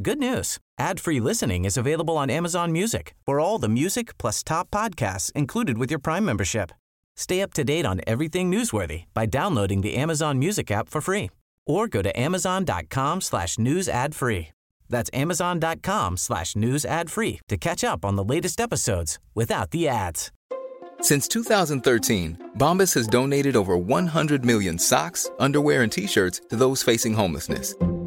Good news. Ad-free listening is available on Amazon Music for all the music plus top podcasts included with your Prime membership. Stay up to date on everything newsworthy by downloading the Amazon Music app for free or go to amazon.com slash news ad free. That's amazon.com slash news ad free to catch up on the latest episodes without the ads. Since 2013, Bombas has donated over 100 million socks, underwear, and T-shirts to those facing homelessness.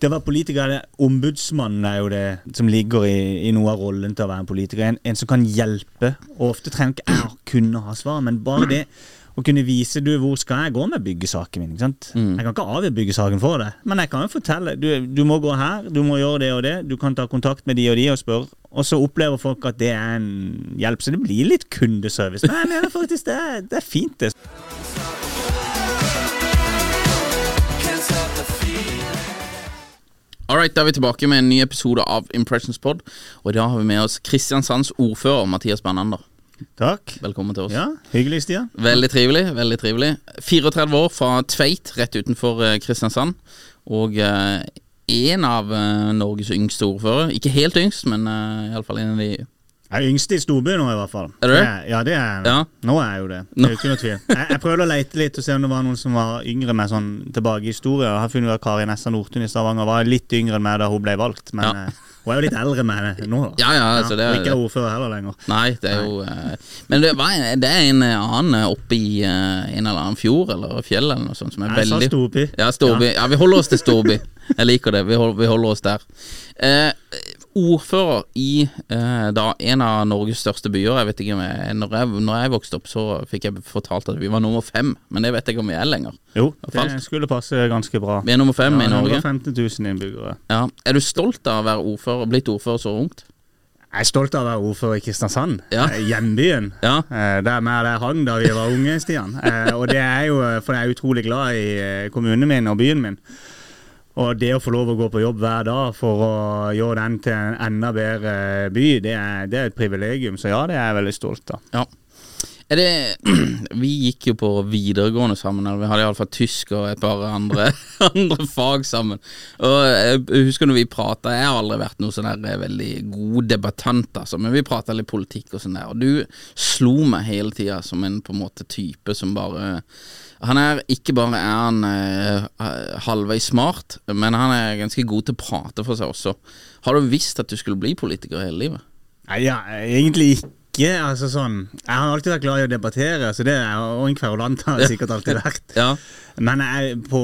Det var politikere, Ombudsmannen er jo det som ligger i, i noe av rollen til å være en politiker. En, en som kan hjelpe. Og ofte trenger ikke jeg å kunne ha svar, men bare det å kunne vise du, hvor skal jeg gå med byggesaken min. ikke sant? Mm. Jeg kan ikke avgjøre byggesaken for deg, men jeg kan jo fortelle. Du, du må gå her, du må gjøre det og det. Du kan ta kontakt med de og de og spørre. Og så opplever folk at det er en hjelp. Så det blir litt kundeservice. Men jeg mener faktisk det det er fint, det. Alright, da er vi tilbake med en ny episode av Impressions Pod. Og i dag har vi med oss Kristiansands ordfører Mathias Bernander. Takk. Velkommen til oss. Ja, Hyggelig, Stian. Veldig trivelig. veldig trivelig 34 år fra Tveit, rett utenfor eh, Kristiansand. Og eh, en av eh, Norges yngste ordførere. Ikke helt yngst, men uh, iallfall en av de Jeg er yngst i storbyen nå, i hvert fall. Er du det? Jeg- Ja, det er. Ja. Nå er jeg jo det. Det er jo ikke noe tvil. Jeg, jeg prøvde å lete litt og se om det var noen som var yngre med sånn tilbake i historien. Jeg har funnet ut at Kari Nessa Nordtun i Stavanger var litt yngre enn meg da hun ble valgt. Men Ja. eh, hun er jo litt eldre enn meg nå. da. Ja, ja, altså, det er- og ikke er ordfører heller lenger. Nei, det er jo uh, Men det, en, det er en eh, annen oppe i uh, en eller annen fjord eller fjell eller noe sånt som er Jeg sa storby. Ja, Storby. Ja. vi holder oss til Storby. Jeg liker det. Vi holder, vi holder oss der. Eh, ordfører i eh, da en av Norges største byer. Jeg vet ikke om jeg, når, jeg, når jeg vokste opp, så fikk jeg fortalt at vi var nummer fem, men det vet jeg ikke om vi er lenger. Jo, Det skulle passe ganske bra. Vi er nummer fem i Norge. 115 000 innbyggere. Ja. Er du stolt av å være ordfører, blitt ordfører så ungt? Jeg er stolt av å være ordfører i Kristiansand, Ja. eh, hjembyen. Ja. Eh, Der vi der hang da vi var unge, Stian. Eh, Og det er jo for jeg er utrolig glad i kommunen min og byen min. Og det å få lov å gå på jobb hver dag for å gjøre den til en enda bedre by, det er, det er et privilegium. Så ja, det er jeg veldig stolt av. Ja. Det Vi gikk jo på videregående sammen, eller vi hadde iallfall tysk og et par andre, andre fag sammen. Og jeg husker når vi prata Jeg har aldri vært noen sånn der veldig god debattant, altså, men vi prata litt politikk og sånn der. Og du slo meg hele tida som en på en måte type som bare han er ikke bare er han eh, halvveis smart, men han er ganske god til å prate for seg også. Har du visst at du skulle bli politiker hele livet? Nei, ja, egentlig ikke. Altså sånn Jeg har alltid vært glad i å debattere, så det er og en kverulant har jeg sikkert alltid vært. Ja. Men jeg, på,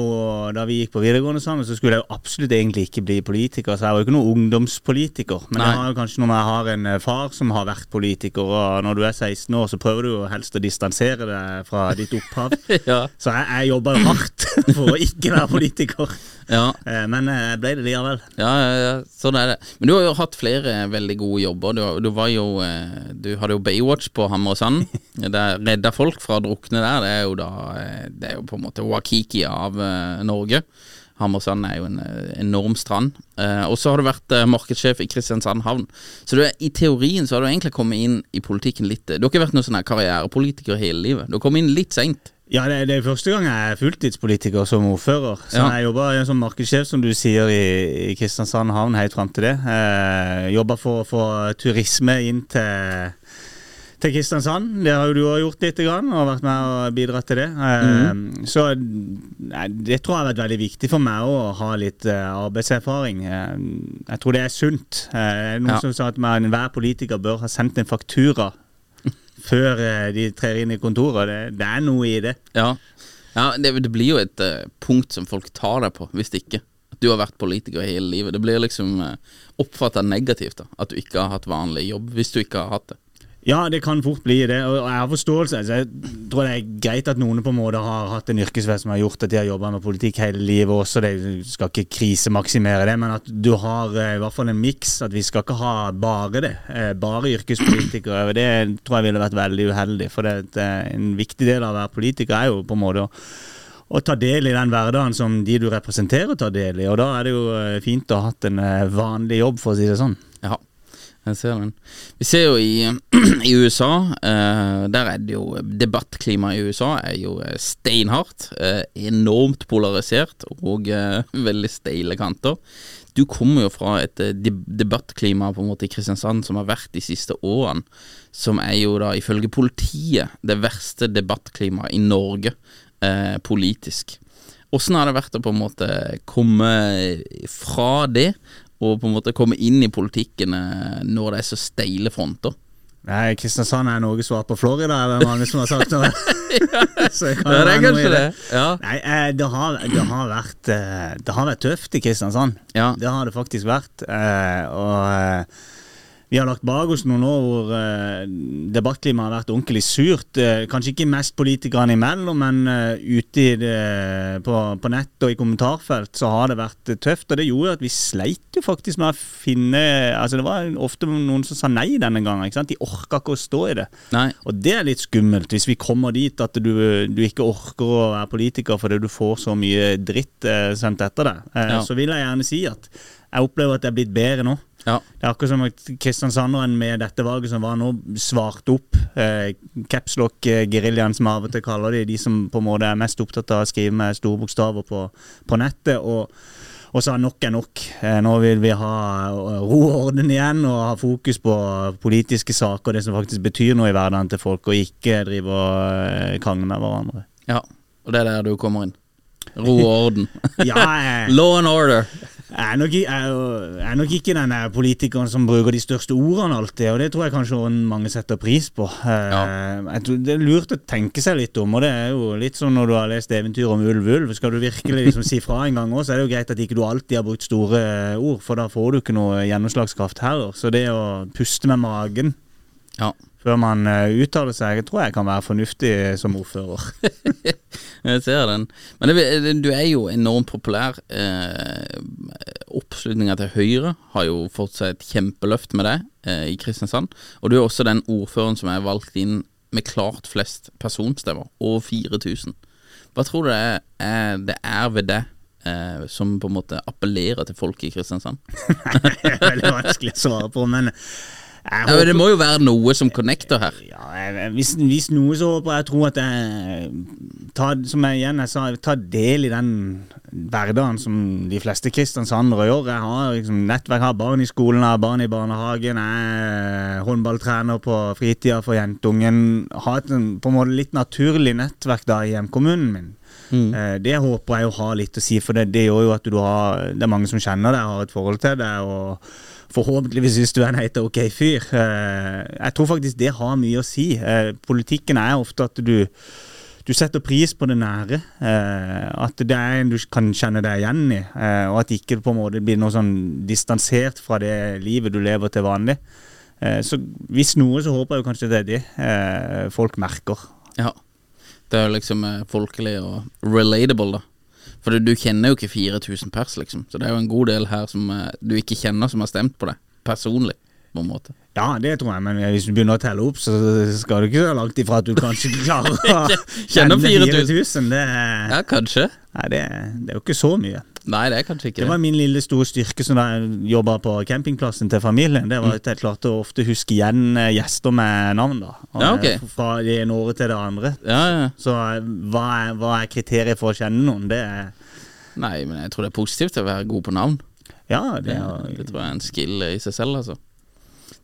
da vi gikk på videregående sammen, så skulle jeg jo absolutt egentlig ikke bli politiker. Så jeg var jo ikke noen ungdomspolitiker. Men Nei. jeg har jo kanskje noe med jeg har en eh, far som har vært politiker, og når du er 16 år, så prøver du jo helst å distansere deg fra ditt opphav. Ja. Så jeg, jeg jobba jo hardt for å ikke være politiker. Ja. Eh, Men jeg ble det likevel. Ja, ja, ja, sånn er det. Men du har jo hatt flere veldig gode jobber. Du, du var jo eh, Du hadde jo Baywatch på Hammer og Sand. Redda folk fra å drukne der. Det er jo da eh, Det er jo på en måte Wakiki av eh, Norge. Hammersand er jo en eh, enorm strand. Eh, og så har du vært eh, markedssjef i Kristiansand havn. Så du er, i teorien så har du egentlig kommet inn i politikken litt Du har ikke vært noen sånn karrierepolitiker hele livet. Du har kommet inn litt seint. Ja, det, det er første gang jeg er fulltidspolitiker som ordfører. Så Ja. jeg jobba som markedssjef, som du sier, i, i Kristiansand havn helt fram til det. Eh, jobba for å få turisme inn til, til Kristiansand. Det har jo du òg gjort litt, grann, og vært med og bidratt til det. Mm. Så det tror jeg har vært veldig viktig for meg å ha litt uh, arbeidserfaring. Uh, jeg tror det er sunt. Noen ja. som sa at man, enhver politiker bør ha sendt en faktura før de trer inn i kontoret. Det, det er noe i det. Ja, ja det, det, blir jo et punkt som folk tar deg på, hvis det ikke. At du har vært politiker hele livet. Det blir liksom uh, oppfatta negativt da, at du ikke har hatt vanlig jobb, hvis du ikke har hatt det. Ja, det kan fort bli det. Og jeg har forståelse. Altså, jeg tror det er greit at noen på en måte har hatt en yrkesvei som har gjort at de har jobba med politikk hele livet også. Det skal ikke krisemaksimere det, men at du har eh, i hvert fall en miks. At vi skal ikke ha bare det. Eh, bare yrkespolitikere. Det tror jeg ville vært veldig uheldig. For det, en viktig del av å være politiker er jo på en måte å å ta del i den hverdagen som de du representerer, tar del i. Og da er det jo eh, fint å ha hatt en vanlig jobb, for å si det sånn. Ja, jeg ser den. Vi ser jo i, i USA, eh, der er det jo Debattklimaet i USA er jo eh, steinhardt. Eh, enormt polarisert og eh, veldig steile kanter. Du kommer jo fra et eh, debattklima på en måte i Kristiansand som har vært de siste årene, som er jo da ifølge politiet det verste debattklimaet i Norge eh, politisk. Åssen har det vært å på en måte komme fra det og på en måte komme inn i politikken eh, når det er så steile fronter. Nei, Kristiansand er Norges svar på Florida, er det mange som har sagt. Nå. ja, det er kanskje det. Ja. Nei, eh, det har, det, har vært, eh, det har vært tøft i Kristiansand. Ja. Det har det faktisk vært. Og vi har lagt bak oss noen år hvor eh, debattklimaet har vært ordentlig surt. Eh, kanskje ikke mest politikerne imellom, men eh, ute det, på, på, nett og i kommentarfelt så har det vært tøft. Og det gjorde at vi sleit jo faktisk med å finne Altså Det var ofte noen som sa nei denne gangen. ikke sant? De orka ikke å stå i det. Nei. Og det er litt skummelt, hvis vi kommer dit at du, du ikke orker å være politiker fordi du får så mye dritt sendt etter deg. Ja. Så vil jeg gjerne si at jeg opplever at det er blitt bedre nå. Ja. Det er akkurat som at kristiansanderen med dette valget som var nå, svarte opp eh, capslock-geriljaen, som av og til kaller de, de som på en måte er mest opptatt av å skrive med store bokstaver på, på nettet. og og sa nok er nok. Eh, nå vil vi ha ro og orden igjen og ha fokus på politiske saker, og det som faktisk betyr noe i hverdagen til folk, og ikke drive og eh, krangle med hverandre. Ja, og det er der du kommer inn. Ro og orden. ja, Law and order. Jeg er, nok, jeg er nok ikke den politikeren som bruker de største ordene alltid, og det tror jeg kanskje mange setter pris på. Eh, Tror, det er lurt å tenke seg litt om, og det er jo litt sånn når du har lest eventyr om ulv ulv. Skal du virkelig liksom si fra en gang òg, så er det jo greit at ikke du alltid har brukt store ord, for da får du ikke noe gjennomslagskraft heller. Så det å puste med magen ja før man uh, uttaler seg, jeg tror jeg kan være fornuftig som ordfører. jeg ser den. Men det, du er jo enormt populær. Eh, Oppslutninga til Høyre har jo fått seg et kjempeløft med deg eh, i Kristiansand. Og du er også den ordføreren som er valgt inn med klart flest personstemmer, over 4000. Hva tror du det er, det er ved det eh, som på en måte appellerer til folk i Kristiansand? det er veldig vanskelig å svare på, men ja, men Det må jo være noe som connecter her. Ja, hvis, hvis noe, så håper jeg tror at jeg tar, som jeg igjen jeg sa, tar del i den hverdagen som de fleste kristiansandere gjør. Jeg har liksom, nettverk, har barn i skolen, har barn i barnehagen, jeg er håndballtrener på fritida for jentungen. Har et på en måte litt naturlig nettverk da i hjemkommunen min. Mm. Eh, det håper jeg å ha litt å si, for det, det gjør jo at du har Det er mange som kjenner deg, har et forhold til deg. og Forhåpentligvis syns du er en helt ok fyr. Eh, jeg tror faktisk det har mye å si. Eh, politikken er ofte at du, du setter pris på det nære. Eh, at det er en du kan kjenne deg igjen i. Og at ikke på en måte blir noe sånn distansert fra det livet du lever til vanlig. Så hvis noe, så håper jeg kanskje det er det folk merker. Ja. Det er liksom folkelig og relatable, da. For du, du kjenner jo ikke 4000 pers, liksom. Så det er jo en god del her som uh, du ikke kjenner, som har stemt på deg. Personlig, på en måte. Ja, det tror jeg, men hvis du begynner å telle opp, så skal du ikke så langt ifra at du kanskje klarer å kjenne 4000. Det, ja, kanskje. Nei, det, det, er jo ikke så mye. Nei, Det er kanskje ikke det. Det var min lille store styrke som jeg jobba på campingplassen til familien. Det var mm. at jeg klarte å ofte huske igjen eh, gjester med navn. da ja, okay. Fra det ene året til det andre. Ja, ja. Så eh, hva er, hva er, kriteriet for å kjenne noen? Det er Nei, men jeg tror det er positivt å være god på navn. Ja, det, det, det tror jeg er en skill i seg selv, altså.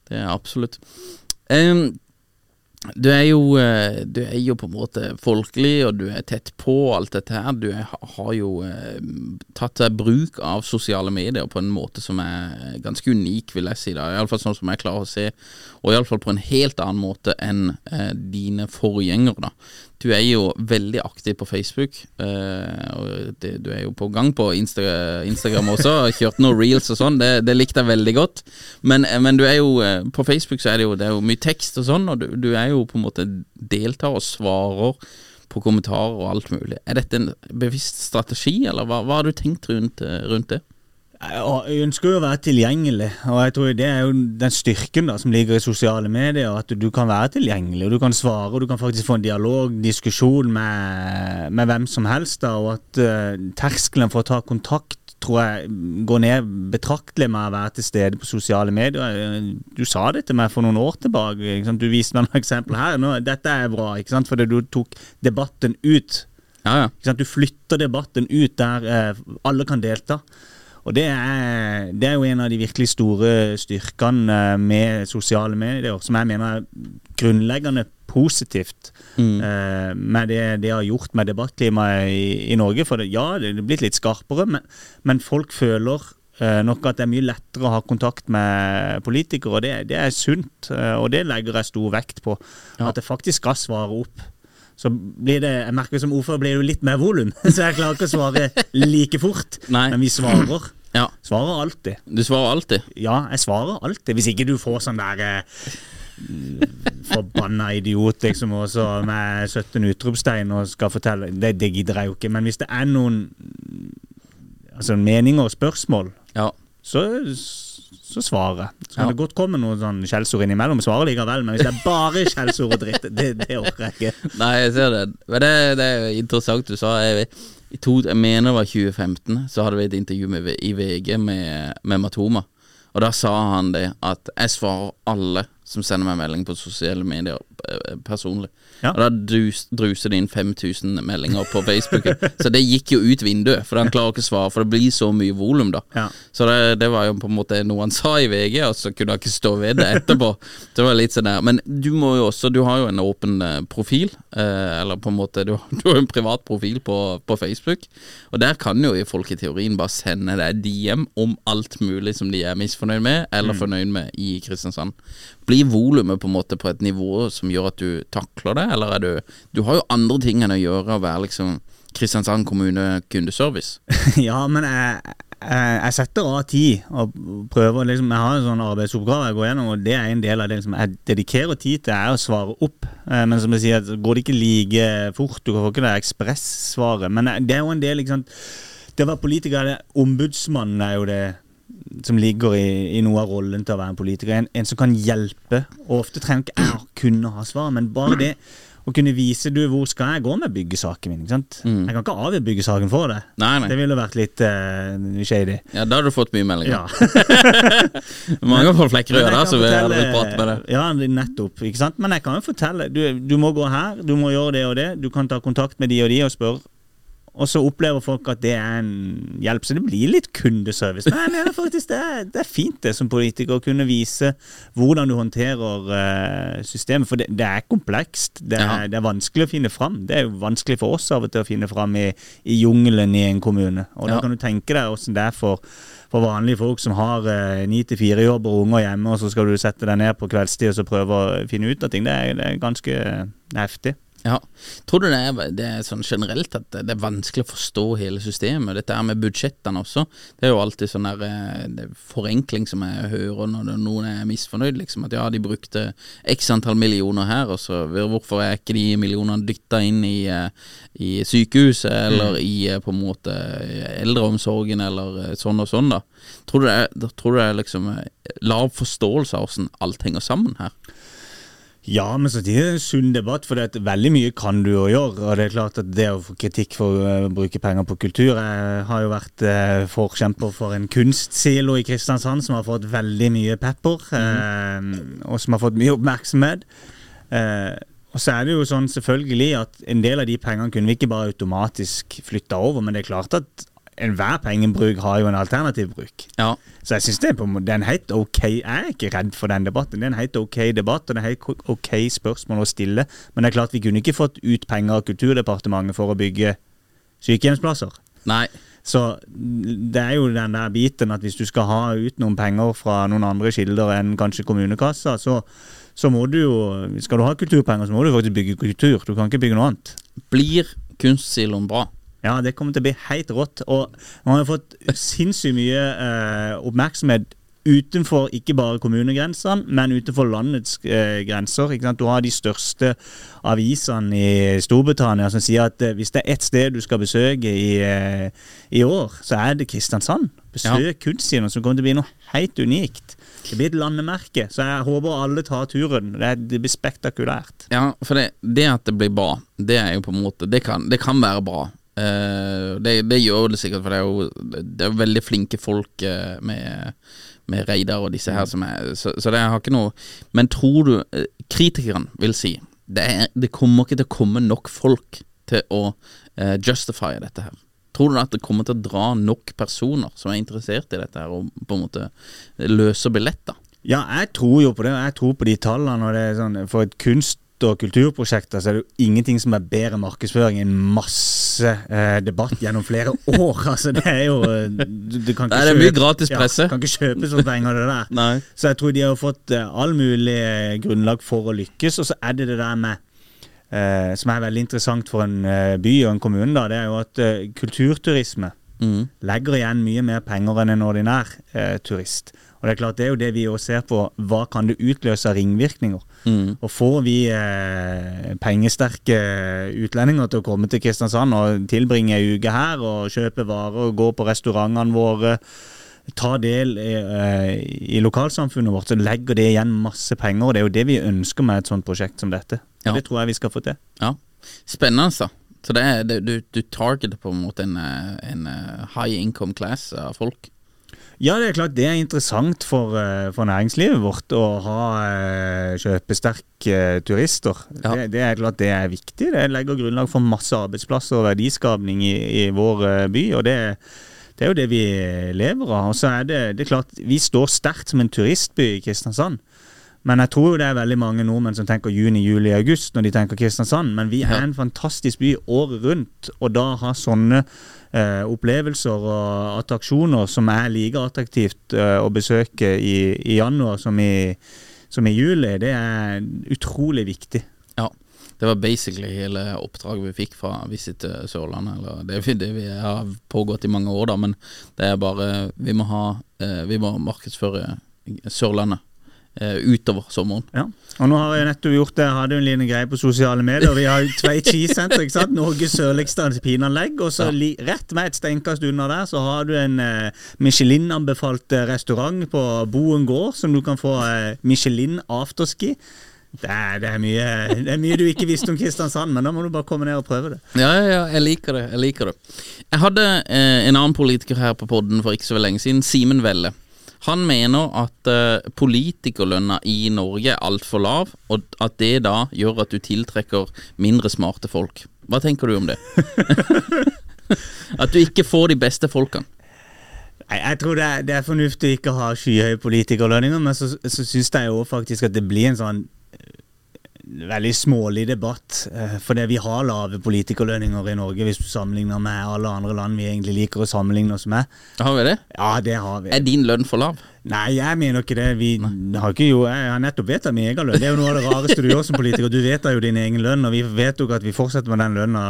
Det er absolutt. Um, Du er, jo, eh, du er jo på en måte folkelig, og du er tett på alt dette her. Du er, har jo eh, tatt bruk av sosiale medier på en måte som er ganske unik, vil jeg si. da Iallfall sånn som jeg klarer å se, og iallfall på en helt annen måte enn eh, dine forgjengere. da du er jo veldig aktiv på Facebook, uh, og det, du er jo på gang på Insta Instagram også. Kjørt noen reels og sånn, det, det, likte jeg veldig godt. Men, men, du er jo uh, på Facebook så er det jo, det er jo mye tekst og sånn, og du, du, er jo på en måte deltar og svarer på kommentarer og alt mulig. Er dette en bevisst strategi, eller hva, hva har du tenkt rundt, rundt det? Jeg ønsker jo å være tilgjengelig, og jeg tror det er jo den styrken da, som ligger i sosiale medier. At du kan være tilgjengelig, og du kan svare, og du kan faktisk få en dialog, diskusjon med, med hvem som helst. Da, og at uh, terskelen for å ta kontakt tror jeg går ned betraktelig med å være til stede på sosiale medier. Du sa det til meg for noen år tilbake. Du viste meg noen eksempler her. Nå, dette er bra, ikke sant? fordi du tok debatten ut. Ja, ja. Du flytter debatten ut der eh, alle kan delta. Og det er, det er, jo en av de virkelig store styrkene eh, med sosiale medier, som jeg mener er grunnleggende positivt mm. uh, med det det har gjort med debattklimaet i, i, Norge. For det, ja, det er blitt litt skarpere, men, men folk føler uh, nok at det er mye lettere å ha kontakt med politikere, og det, det er sunt. Uh, og det legger jeg stor vekt på. Ja. At det faktisk skal svare opp så blir det Jeg merker som ordfører blir det jo litt mer volum, så jeg klarer ikke å svare like fort. Nei. Men vi svarer. Ja. Svarer alltid. Du svarer alltid? Ja, jeg svarer alltid. Hvis ikke du får sånn der eh, Forbanna idiot, liksom, også med 17 utropstegn og skal fortelle det, det, gidder jeg jo ikke. Men hvis det er noen altså meninger og spørsmål, ja. så, så svarer jeg. Så kan ja. det godt komme noen sånn skjellsord innimellom, svarer likevel. Men hvis det er bare skjellsord og dritt, det, det orker jeg ikke. Nei, jeg ser det. Men det, det er interessant du sa. Jeg i to, jeg mener det var 2015, så hadde vi et intervju med, i VG med, med Matoma. Og da sa han det at jeg svarer alle som sender meg melding på sosiale medier eh, personlig. Ja. Og da druser det inn 5000 meldinger på Facebook. så det gikk jo ut vinduet, for han klarer ikke å svare, for det blir så mye volum, da. Ja. Så det, det, var jo på en måte noe han sa i VG, og så kunne han ikke stå ved det etterpå. det var litt sånn der. Men du må jo også, du har jo en åpen eh, profil, eh, eller på en måte, du, du har jo en privat profil på, på, Facebook, og der kan jo folk i teorien bare sende deg DM om alt mulig som de er misfornøyd med, eller mm. fornøyd med i Kristiansand. Blir volumet på en måte på et nivå som gjør at du takler det, eller er du Du har jo andre ting enn å gjøre å være liksom Kristiansand kommune kundeservice. ja, men jeg, jeg, jeg, setter av tid og prøver liksom, Jeg har en sånn arbeidsoppgave jeg går gjennom, og det er en del av det liksom, jeg dedikerer tid til, er å svare opp. Eh, men som jeg sier, går det ikke like fort. Du får ikke det ekspressvaret. Men det er jo en del ikke sant? Det å være politiker, ombudsmannen er jo det som ligger i, i, noe av rollen til å være en politiker. En, en som kan hjelpe. Og ofte trenger ikke jeg kunne ha svar, men bare det å kunne vise du, hvor skal jeg gå med byggesaken min. ikke sant? Mm. Jeg kan ikke avgjøre byggesaken for deg. Nei, nei. Det ville vært litt uh, shady. Ja, Da har du fått mye meldinger. Ja. Mange folk flekker i øyet, så vi hadde blitt prat med deg. Ja, nettopp. ikke sant? Men jeg kan jo fortelle. Du, du må gå her, du må gjøre det og det. Du kan ta kontakt med de og de og spørre og så opplever folk at det er en hjelp, så det blir litt kundeservice. Men jeg mener faktisk det er, det er fint det som politiker å kunne vise hvordan du håndterer uh, systemet. For det, det er komplekst. Det er, det er, vanskelig å finne fram. Det er jo vanskelig for oss av og til å finne fram i, i jungelen i en kommune. Og da kan du tenke deg åssen det er for, for vanlige folk som har eh, ni til fire-jobber og unger hjemme, og så skal du sette deg ned på kveldstid og så prøve å finne ut av ting. Det er, det er ganske heftig. Ja. Tror du det er, det er, sånn generelt at det er vanskelig å forstå hele systemet? Dette her med budsjettene også. Det er jo alltid sånn der eh, forenkling som jeg hører når noen er misfornøyd. Liksom At ja, de brukte x antall millioner her, og så hvorfor er ikke de millionene dytta inn i, eh, i sykehuset eller mm. i eh, på en måte eldreomsorgen eller sånn og sånn, da. Tror du det er, tror du det er liksom lav forståelse av hvordan alt henger sammen her? Ja, men så det er en sunn debatt, for det veldig mye kan du jo gjøre. Og det er klart at det å få kritikk for å uh, bruke penger på kultur Jeg har jo vært eh, forkjemper for en kunstsilo i Kristiansand som har fått veldig mye pepper, mm. eh, og som har fått mye oppmerksomhet. og så er det jo sånn selvfølgelig at en del av de pengene kunne vi ikke bare automatisk flytta over, men det er klart at enhver pengebruk har jo en alternativ bruk. Ja. Så jeg syns det, det er en helt ok Jeg er ikke redd for den debatten. Det er en helt ok debatt, og det er helt ok spørsmål å stille. Men det er klart vi kunne ikke fått ut penger av Kulturdepartementet for å bygge sykehjemsplasser. Nei. Så det er jo den der biten at hvis du skal ha ut noen penger fra noen andre kilder enn kanskje kommunekassa, så, så må du jo Skal du ha kulturpenger, så må du faktisk bygge kultur. Du kan ikke bygge noe annet. Blir kunstsiloen bra? Ja, det kommer til å bli helt rått. Og man har fått sinnssykt mye eh, oppmerksomhet utenfor ikke bare kommunegrensene, men utenfor landets eh, grenser. Du har de største avisene i Storbritannia som sier at eh, hvis det er ett sted du skal besøke i, eh, i år, så er det Kristiansand. Besøk kunstkinoen, som kommer til å bli noe helt unikt. Det blir et landemerke, så jeg håper alle tar turen. Det, det blir spektakulært. Ja, for det, det at det blir bra, det er jo på en måte Det kan, det kan være bra. Eh, det, det gjør det sikkert, for det er jo Det er veldig flinke folk eh, med, med Reidar og disse her som er Så, så det har ikke noe Men tror du Kritikeren Kritikerne vil si det, er, det kommer ikke til å komme nok folk til å uh, justify dette her. Tror du at det kommer til å dra nok personer som er interessert i dette her, og på en måte løser billetter? Ja, jeg tror jo på det. Jeg tror på de tallene. og det er sånn, For et kunst- og kulturprosjekter så er det jo ingenting som er bedre markedsføring enn masse eh, debatt gjennom flere år. altså Det er jo eh, du, kan ikke Nei, det er mye gratis presse. Ja, kan ikke kjøpes for penger, det der. Nei. Så jeg tror de har fått eh, all mulig eh, grunnlag for å lykkes. Og så er det det der med eh, Som er veldig interessant for en eh, by og en kommune, da, det er jo at eh, kulturturisme Mm. legger igjen mye mer penger enn en ordinær turist. Og Det er klart det er jo det vi også ser på. Hva kan det utløse av ringvirkninger? Mm. Og Får vi eh, pengesterke utlendinger til å komme til Kristiansand og tilbringe ei uke her og kjøpe varer og gå på restaurantene våre, ta del i, eh, i lokalsamfunnet vårt, så legger det igjen masse penger. Og det er jo det vi ønsker med et sånt prosjekt som dette. Ja. Det tror jeg vi skal få til. Ja, spennende altså. Så det er, det, du, du targeter på en måte en, eh, en eh, high income class av folk Ja, det er klart det er interessant for, eh, for næringslivet vårt å ha eh, kjøpesterke turister. Ja. Det, det er klart det er viktig. Det legger grunnlag for masse arbeidsplasser og verdiskapning i, i vår eh, by. og det, det er jo det vi lever av. Og så er det, det er klart, Vi står sterkt som en turistby i Kristiansand. Men jeg tror jo det er veldig mange nordmenn som tenker juni, juli, august når de tenker Kristiansand. Men vi er en fantastisk by året rundt, og da har sånne eh, opplevelser og attraksjoner som er like attraktivt eh, å besøke i, i januar som i, som i juli, det er utrolig viktig. Ja, det var basically hele oppdraget vi fikk fra Visit Sørlandet. Eller det, det vi har pågått i mange år, da, men det er bare Vi må ha eh, Vi må markedsføre Sørlandet eh, utover sommeren. Ja. Og nå har jeg nettopp gjort det, jeg hadde jo en liten greie på sosiale medier. Vi har Tvei skisenter, ikke sant? Norges sørligste alpinanlegg. Og så Ja. rett med et steinkast unna der, så har du en eh, Michelin-anbefalt eh, restaurant på Boen gård, som du kan få eh, Michelin afterski. Det er, det, er mye, det er mye du ikke visste om Kristiansand, men da må du bare komme ned og prøve det. Ja, ja, ja, jeg liker det. Jeg liker det. Jeg hadde eh, en annen politiker her på podden for ikke så lenge siden, Simen Velle. Han mener at eh, politikerlønna i Norge er altfor lav, og at det da gjør at du tiltrekker mindre smarte folk. Hva tenker du om det? at du ikke får de beste folkene. Nei, jeg tror det er, det er fornuftig ikke å ha skyhøye politikerlønninger, men så, så syns jeg jo faktisk at det blir en sånn veldig smålig debatt. for Fordi vi har lave politikerlønninger i Norge, hvis du sammenligner med alle andre land vi egentlig liker å sammenligne oss med. Har vi det? Ja, det har vi. Er din lønn for lav? Nei, jeg mener ikke det. Vi har ikke jo, Jeg har nettopp vedtatt min egen lønn. Det er jo noe av det rareste du gjør som politiker. Du vedtar jo din egen lønn, og vi vedtok at vi fortsetter med den lønna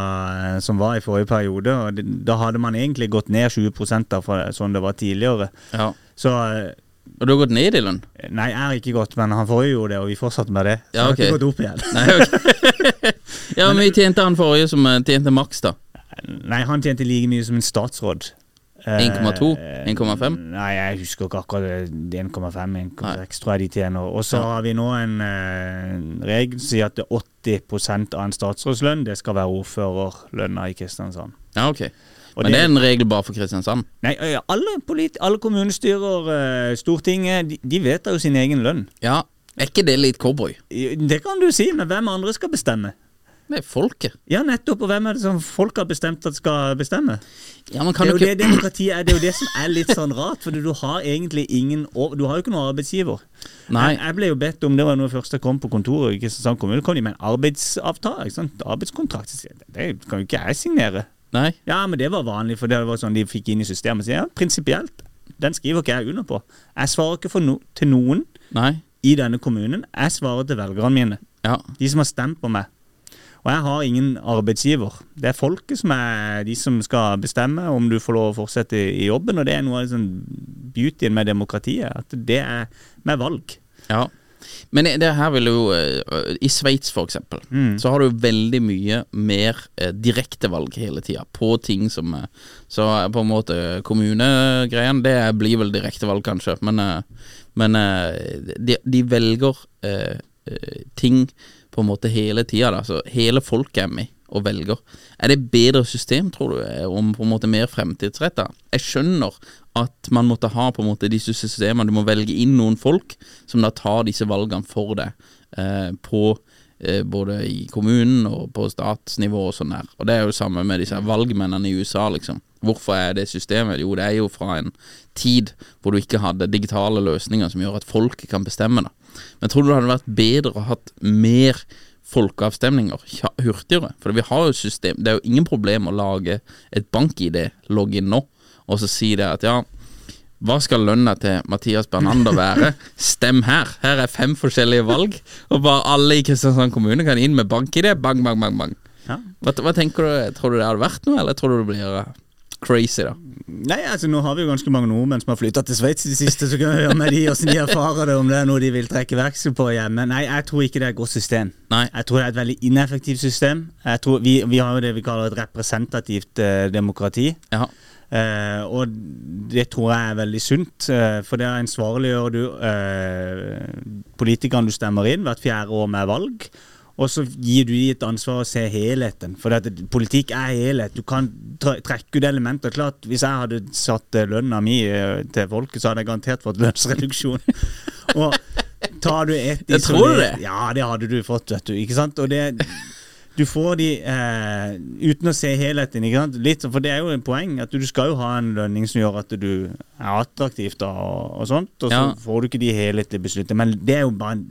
eh, som var i forrige periode. og Da hadde man egentlig gått ned 20% da, fra sånn det var tidligere. Ja. Så eh, Og du har gått ned i lønn? Nei, jeg har ikke gått, men han forrige gjorde det, og vi fortsatte med det. Så Ja, jeg har ikke gått opp igjen. Nei, ok. ja, men vi tjente han forrige som eh, tjente maks, da. Nei, han tjente like mye som en statsråd. Eh, 1,2? 1,5? Nei, jeg husker ikke akkurat det. 1,5-1,6 tror jeg de tjener. Og så har vi nå en uh, regel som sier at er 80% av en statsrådslønn det skal være ordførerlønna i Kristiansand. Ja, ok. Og Men det- det er en regel bare for Kristiansand? Nei, alle, politi alle kommunestyrer, Stortinget, de, de vedtar jo sin egen lønn. Ja. Er ikke det litt cowboy? Det kan du si, men hvem andre skal bestemme? Det er folket. Ja, nettopp. Og hvem er det som folk har bestemt at skal bestemme? Ja, Det er jo jo det demokratiet er. Det er jo det som er litt sånn rart. For du har egentlig ingen Du har jo ikke noen arbeidsgiver. Nei. Jeg, ble jo bedt om, det var noe først jeg kom på kontoret i Kristiansand kommune, kom de med en arbeidsavtale. Ikke? Arbeidskontrakt. Det kan jo ikke jeg signere. Nei. Ja, men det var vanlig, for det var sånn de fikk inn i systemet. Så ja, prinsipielt. Den skriver ikke jeg under på. Jeg svarer ikke for no til noen Nei. i denne kommunen. Jeg svarer til velgerne mine. Ja. De som har stemt på meg. Og jeg har ingen arbeidsgiver. Det er folket som er de som skal bestemme om du får lov å fortsette i jobben. Og det er noe av liksom beautyen med demokratiet. At det er med valg. Ja. Men det her vil jo eh, I Sveits, for eksempel, så har du veldig mye mer eh, direktevalg hele tida på ting som eh, Så på en måte kommunegreiene, det blir vel direktevalg, kanskje, men, men de, de velger ting på en måte hele tida, da. Så hele folket er med og velger. Er det bedre system, tror du, om på en måte mer fremtidsretta? Jeg skjønner at man måtte ha på en måte disse systemene. Du må velge inn noen folk som da tar disse valgene for deg eh, på eh, både i kommunen og på statsnivå og sånn der. Og det er jo samme med disse valgmennene i USA, liksom. Hvorfor er det systemet? Jo, det er jo fra en tid hvor du ikke hadde digitale løsninger som gjør at folket kan bestemme, da. Men tror du det hadde vært bedre å hatt mer folkeavstemninger hurtigere? For vi har jo system Det er jo ingen problem å lage et bank-ID-login nå, og så si det at ja, hva skal lønna til Mathias Bernander være? Stem her. Her er fem forskjellige valg, og bare alle i Kristiansand kommune kan inn med bank-ID. Bang, bang, bang, bang. Ja. Hva, hva tenker du? Tror du det hadde vært noe, eller tror du det blir eh, crazy, da? Nei, altså Nå har vi jo ganske mange nordmenn som har flytta til Sveits i det siste. Så kan vi høre med de hvordan de erfarer det, om det er noe de vil trekke verksted på hjemme. Nei, jeg tror ikke det er et godt system. Nei. Jeg tror det er et veldig ineffektivt system. Jeg tror Vi, vi har jo det vi kaller et representativt eh, demokrati. Ja. Eh, og det tror jeg er veldig sunt, eh, for det ansvarliggjør du eh, politikerne du stemmer inn hvert fjerde år med valg. Og så gir du dem et ansvar å se helheten. For at politikk er helhet. Du kan trekke ut elementer. Klart, Hvis jeg hadde satt eh, lønna mi eh, til folket, så hadde jeg garantert fått lønnsreduksjon. og tar du et Jeg tror det. Ja, det hadde du fått, vet du. Ikke sant? Og det du får de eh, uten å se helheten. Ikke sant? Litt, for det er jo en poeng at du skal jo ha en lønning som gjør at du er attraktiv da, og, og sånt. Og så Ja. får du ikke de helhetlige beslutningene. Men det er jo bare en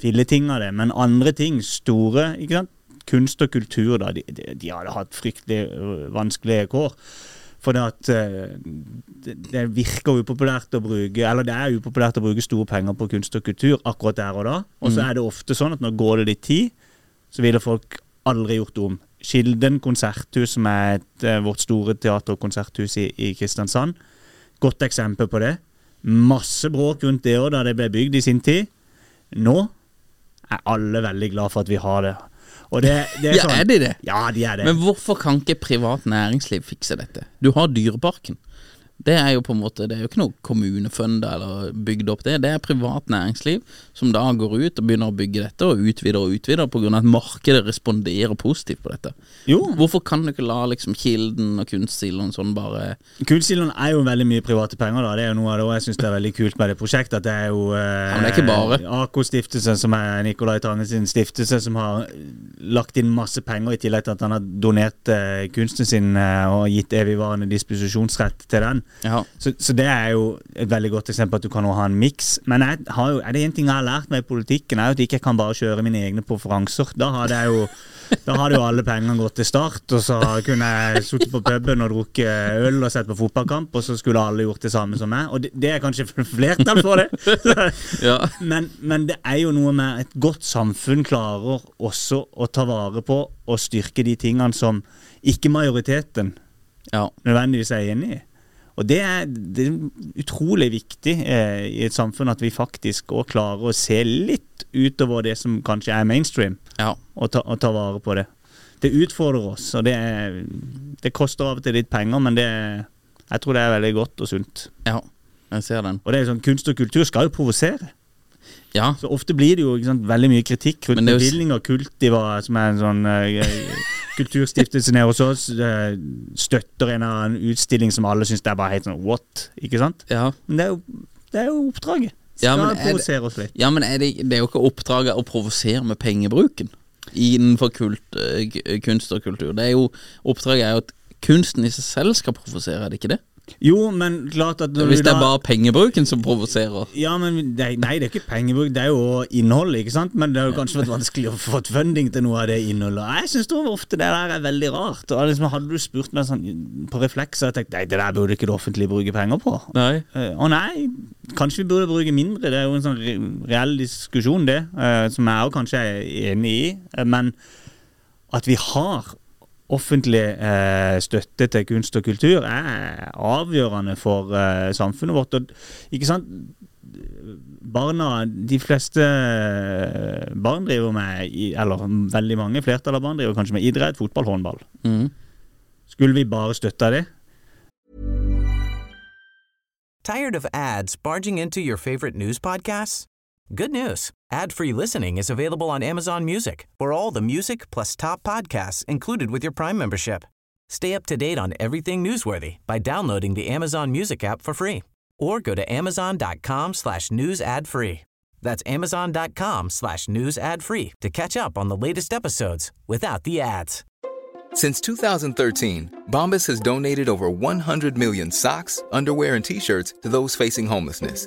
filleting av det. Men andre ting, store ikke sant? kunst og kultur, da, de, de, de hadde hatt fryktelig øh, vanskelige kår. For det at øh, det, virker upopulært å bruke Eller det er upopulært å bruke store penger på kunst og kultur akkurat der og da. Og så er det ofte sånn at når går det litt tid, så ville folk aldri gjort om. Kilden konserthus, som er et, eh, vårt store teater- og konserthus i, i Kristiansand, godt eksempel på det. Masse bråk rundt det òg da det ble bygd i sin tid. Nå er alle veldig glad for at vi har det. Og det, det er Ja, sånn, er de det? Ja, de er det. Men hvorfor kan ikke privat næringsliv fikse dette? Du har Dyreparken. Det er jo på en måte Det er jo ikke noe kommunefund eller bygd opp det. Det er privat næringsliv som da går ut og begynner å bygge dette, og utvider og utvider pga. at markedet responderer positivt på dette. Jo. Hvorfor kan du ikke la liksom Kilden og Kunstsiloen sånn bare Kunstsiloen er jo veldig mye private penger. da Det er jo noe av det jeg syns det er veldig kult med det prosjektet. At det er jo eh, men det er ikke bare. AK-stiftelsen, som er Nicolai Tange sin stiftelse, som har lagt inn masse penger, i tillegg til at han har donert eh, kunsten sin eh, og gitt evigvarende disposisjonsrett til den. Ja. Så, så det er jo et veldig godt eksempel at du kan ha en miks. Men jeg har jo, er det én ting jeg har lært meg i politikken, er jo at jeg ikke kan bare kjøre mine egne preferanser. Da hadde jeg jo da hadde jo alle pengene gått til start, og så kunne jeg sittet på puben og drukket øl og sett på fotballkamp, og så skulle alle gjort det samme som meg. Og det, det er kanskje flertall for det. Ja. Men, men det er jo noe med et godt samfunn klarer også å ta vare på og styrke de tingene som ikke majoriteten ja. nødvendigvis er enig i. Og det er, det er utrolig viktig eh, i et samfunn at vi faktisk også klarer å se litt utover det som kanskje er mainstream, ja. og ta, og ta vare på det. Det utfordrer oss, og det, er, det koster av og til litt penger, men det, jeg tror det er veldig godt og sunt. ja. Jeg ser den. Og det er sånn, Kunst og kultur skal jo provosere. Ja. Så ofte blir det jo sant, veldig mye kritikk rundt er bevilgninger. Kultiva, som er en sånn eh, kulturstiftelse nede hos oss, eh, støtter en eller annen utstilling som alle syns er bare helt sånn what? Ikke sant? ja. Men det er jo, det er jo oppdraget. Ja, men er det- provosere oss litt. Ja, men er det, det er jo ikke oppdraget å provosere med pengebruken. innenfor kult, eh, kunst og kultur. Det er jo Oppdraget er jo at kunsten i seg selv skal provosere, er det ikke det? Jo, men klart at Hvis det er bare pengebruken som provoserer. Ja, men det, Nei, det er ikke pengebruk, det er jo innholdet, ikke sant? Men det har jo kanskje vært vanskelig å få funding til noe av det innholdet. Jeg syns ofte det der er veldig rart. Og liksom, Hadde du spurt meg sånn på refleks, hadde jeg tenkt nei, det der burde ikke det offentlige bruke penger på. Nei. Eh, Å nei, kanskje vi burde bruke mindre. Det er jo en sånn reell diskusjon, det, eh, som jeg òg kanskje er enig i. Eh, Men at vi har offentlig eh, støtte til kunst og kultur, er avgjørende for eh, samfunnet vårt. Og, ikke sant? Barna, De fleste eh, barn driver med Eller veldig mange, flertall av barn driver kanskje med idrett, fotball, håndball. Mm. Skulle vi bare støtta det? Tired of ads barging into your favorite news podcasts? Good news. Ad-free listening is available on Amazon Music for all the music plus top podcasts included with your Prime membership. Stay up to date on everything newsworthy by downloading the Amazon Music app for free or go to amazon.com slash news ad free. That's amazon.com slash news ad free to catch up on the latest episodes without the ads. Since 2013, Bombas has donated over 100 million socks, underwear, and t shirts to those facing homelessness.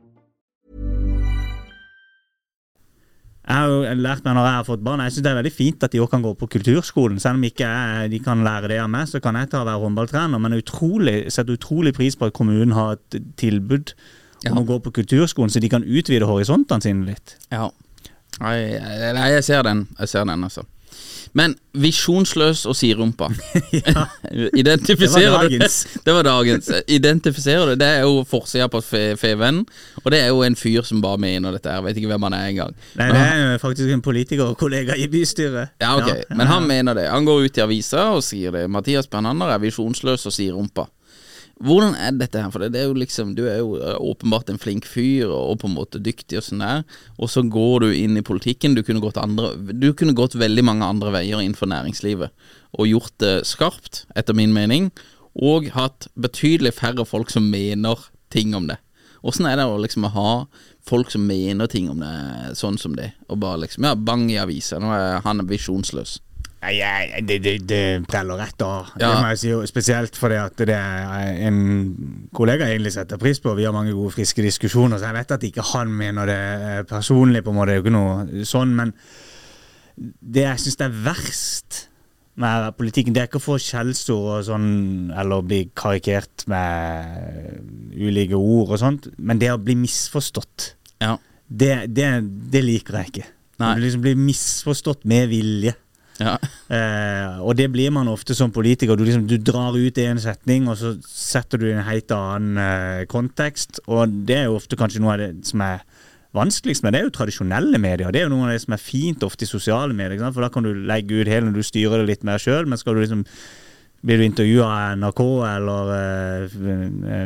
Jeg har jo lært meg når jeg har fått barn Jeg synes det er veldig fint at de også kan gå på kulturskolen. Selv om ikke jeg, de kan lære det av meg, så kan jeg ta og være håndballtrener. Men jeg setter utrolig pris på at kommunen har et tilbud Ja. om å gå på kulturskolen, så de kan utvide horisontene sine litt. Ja. Nei, jeg, jeg, jeg ser den. Jeg ser den, altså. Men visjonsløs og siderumpa. Identifiserer Det var du dagens. Det var dagens. Identifiserer du Det er jo forsida på Feven, og det er jo en fyr som bare mener dette her. Vet ikke hvem han er engang. Nei, det er jo faktisk en politiker og kollega i bystyret. Ja, ok, men han mener det. Han går ut i avisa og sier det. Mathias Bernander er visjonsløs og sier rumpa. Hvordan er dette her? For det, er jo liksom Du er jo eh, åpenbart en flink fyr og, på en måte dyktig og sånn der, og så går du inn i politikken. Du kunne gått andre Du kunne gått veldig mange andre veier innenfor næringslivet og gjort det skarpt, etter min mening, og hatt betydelig færre folk som mener ting om det. Åssen er det å liksom ha folk som mener ting om det sånn som det, og bare liksom Ja, bang i avisa. Nå er han visjonsløs. Nei, det, det, det teller rett, da. Det må jeg si, jo spesielt fordi at det er en kollega jeg egentlig setter pris på. Vi har mange gode, friske diskusjoner, så jeg vet at ikke han mener det eh, personlig, på en måte. Det er jo ikke noe sånn, men det jeg syns er verst med politikken, det er ikke å få skjellsord og sånn, eller bli karikert med ulike ord og sånt, men det å bli misforstått, Ja. det, det, det liker jeg ikke. Nei. Du liksom blir misforstått med vilje. Ja. Eh, og det blir man ofte som politiker. Du, liksom, du drar ut en setning, og så setter du i en helt annen eh, kontekst. Og det er jo ofte kanskje noe av det som er vanskeligst med det, er jo tradisjonelle medier. Det er jo noe av det som er fint ofte i sosiale medier. For da kan du legge ut hele når du styrer det litt mer sjøl, men skal du liksom blir du intervjua av NRK eller eh,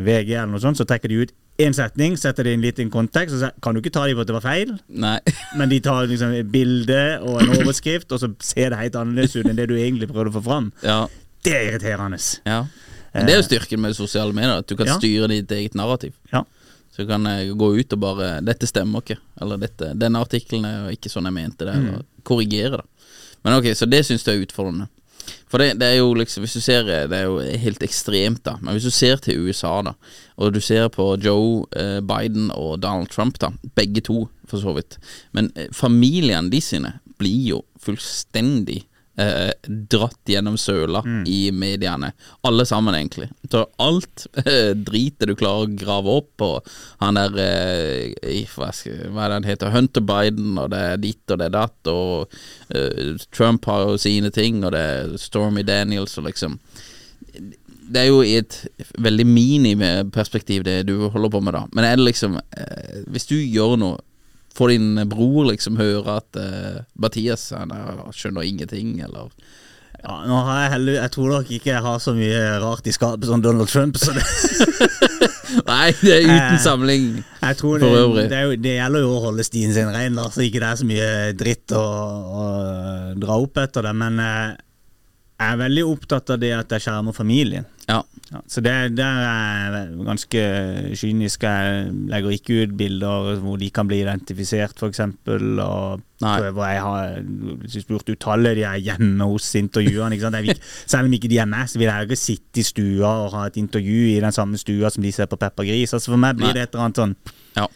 VG, eller noe sånt, så trekker de ut én setning, setter det i en liten kontekst, og så kan du ikke ta dem for at det var feil. Nei. Men de tar liksom et bilde og en overskrift, og så ser det helt annerledes ut enn det du egentlig prøvde å få fram. Ja. Det er irriterende. ja. Men det er jo styrken med sosiale medier, at du kan Ja. styre ditt eget narrativ. Ja. Så du kan eh, gå ut og bare 'Dette stemmer ikke', eller dette, 'Denne artikkelen er ikke sånn jeg mente det', eller korrigere det. Men ok, så det syns du er utfordrende. For det, det er jo liksom Hvis du ser Det er jo helt ekstremt, da. Men hvis du ser til USA, da, og du ser på Joe eh, Biden og Donald Trump, da, begge to, for så vidt Men eh, familiene de sine blir jo fullstendig eh, dratt gjennom søla i mediene. Alle sammen, egentlig. Så alt eh, dritet du klarer å grave opp, og han der eh, hva, skal, hva er det han heter, Hunter Biden, og det er ditt og det er datt, og eh, Trump har jo sine ting, og det er Stormy Daniels, og liksom det er jo i et veldig mini-perspektiv det du holder på med, da. Men er det liksom eh, Hvis du gjør noe Får din bror liksom høre at uh, Mathias han er, skjønner ingenting, eller Ja, nå har Jeg heller, jeg tror nok ikke har så mye rart i skapet som Donald Trump, så det, Nei, det er uten samling sammenligning. Jeg tror For øvrig. det, det gjelder jo å holde stien sin ren, så ikke det er så mye dritt å, å dra opp etter det. Men eh, jeg er veldig opptatt av det at jeg skjermer familien. Ja. Ja, så det, der er jeg ganske kynisk. Jeg legger ikke ut bilder hvor de kan bli identifisert, f.eks. Og Nei. prøver jeg har spurt utallige de er hjemme hos vil, selv om ikke de er med, så vil jeg ikke sitte i stua og ha et intervju i den samme stua som de ser på peppergris Gris. Altså For meg blir det et eller annet sånn Ja.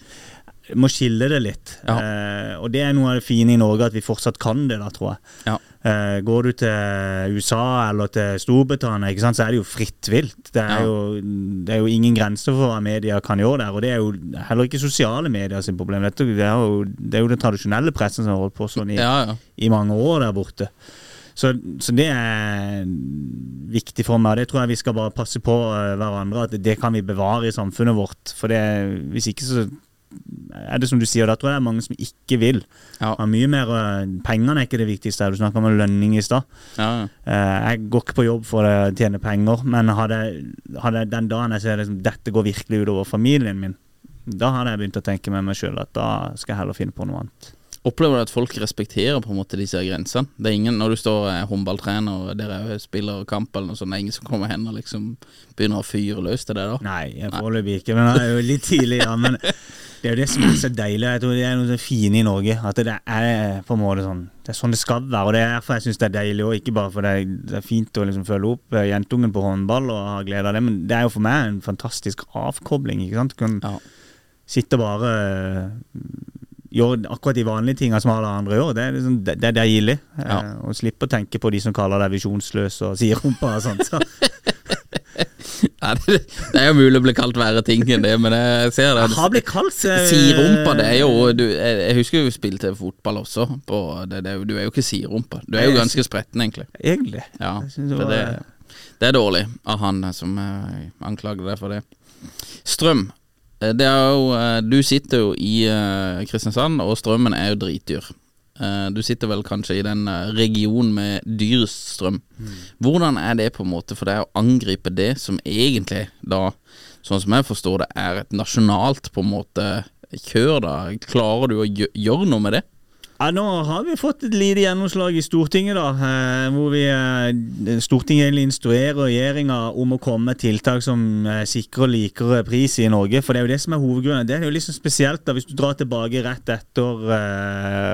Må skille det litt. Ja. Eh, og det er noe av det fine i Norge, at vi fortsatt kan det, da, tror jeg. Ja. Eh, går du til USA eller til Storbritannia, ikke sant, så er det jo fritt vilt. Det er, Ja. jo, det er jo ingen grenser for hva media kan gjøre der. Og det er jo heller ikke sosiale medier sin problem. Dette, det, er jo, det er jo den tradisjonelle pressen som har holdt på sånn i, i mange år der borte. Så, så det er viktig for meg, og det tror jeg vi skal bare passe på eh, hverandre. At det kan vi bevare i samfunnet vårt. For det, hvis ikke så er det som du sier, da tror jeg det er mange som ikke vil. Ja. Mye mer, eh, Pengene er ikke det viktigste. Du snakka om lønning i stad. ja, ja. Eh, Jeg går ikke på jobb for å tjene penger, men hadde, hadde den dagen jeg ser liksom, dette går virkelig utover familien min, da hadde jeg begynt å tenke med meg sjøl at da skal jeg heller finne på noe annet. Opplever du at folk respekterer på en måte disse grensene? Det er ingen, Når du står er håndballtrener og dere spiller kamp eller noe sånt, det er ingen som kommer hen og liksom begynner å fyre løs til det da? Nei, jeg foreløpig ikke, men det er jo litt tidlig, ja. Men det er jo det som er så deilig. Jeg tror det er noe fine i Norge. At det er på en måte sånn Det er sånn det skal være. Og det er derfor jeg syns det er deilig, og ikke bare fordi det er fint å liksom følge opp eh, jentungen på håndball og ha glede av det, men det er jo for meg en fantastisk avkobling. ikke sant? Du kan Ja. sitte og bare gjøre akkurat de vanlige tingene som alle andre gjør. Det er, liksom, det, det er deilig. eh, og slippe å tenke på de som kaller deg visjonsløs og sier rumpa og sånt. Så. Det, det er jo mulig å bli kalt verre ting enn det, men jeg ser det. Jeg har blitt kalt eh, Sirumpa, det er jo du, jeg, jeg husker vi spilte fotball også. På, det, det, du er jo ikke sirumpa. Du er jo ganske spretten, egentlig. Egentlig. Ja, det, det er dårlig av han som eh, anklager deg for det. Strøm. Eh, Det er jo, eh, du sitter jo i eh, Kristiansand, og strømmen er jo dritdyr. Du sitter vel kanskje i den regionen med dyrest strøm. Hvordan er det på en måte for deg å angripe det som egentlig da, sånn som jeg forstår det, er et nasjonalt på en måte kjør, da? Klarer du å gjøre noe med det? Ja, nå har vi fått et lite gjennomslag i Stortinget, da. eh, Hvor vi, eh, Stortinget instruerer regjeringa om å komme med tiltak som eh, sikrer likere pris i Norge. For det er jo det som er hovedgrunnen. Det er jo liksom spesielt da, hvis du drar tilbake rett etter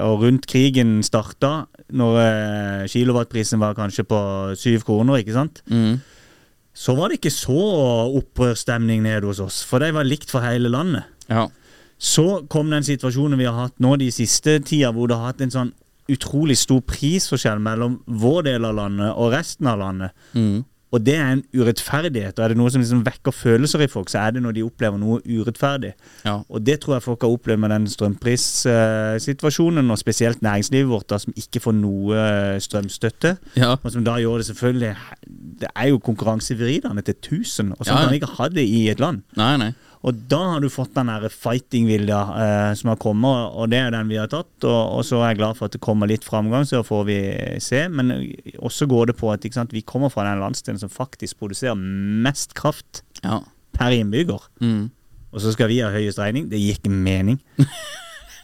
og rundt krigen starta, når kilowattprisen var kanskje på syv kroner, ikke sant. Mm. Så var det ikke så opprørsstemning nede hos oss, for det var likt for hele landet. Ja. Så kom den situasjonen vi har hatt nå de siste tida, hvor det har hatt en sånn utrolig stor prisforskjell mellom vår del av landet og resten av landet. Mm. Og det er en urettferdighet. Og er det noe som liksom vekker følelser i folk, så er det når de opplever noe urettferdig. Ja. Og det tror jeg folk har opplevd med den strømprissituasjonen, og spesielt næringslivet vårt, da, som ikke får noe eh, strømstøtte. Ja. Og som da gjør det selvfølgelig Det er jo konkurransevridende til 1000, og sånn Ja, ja. kan man ikke ha det i et land. Nei, nei. Og da har du fått den der fighting-vilja eh, som har kommet, og det er den vi har tatt. Og, og så er jeg glad for at det kommer litt framgang, så får vi se. Men også går det på at sant, vi kommer fra den landsdelen som faktisk produserer mest kraft Ja. per innbygger. Mm. Og så skal vi ha høyest regning. Det gir ikke mening.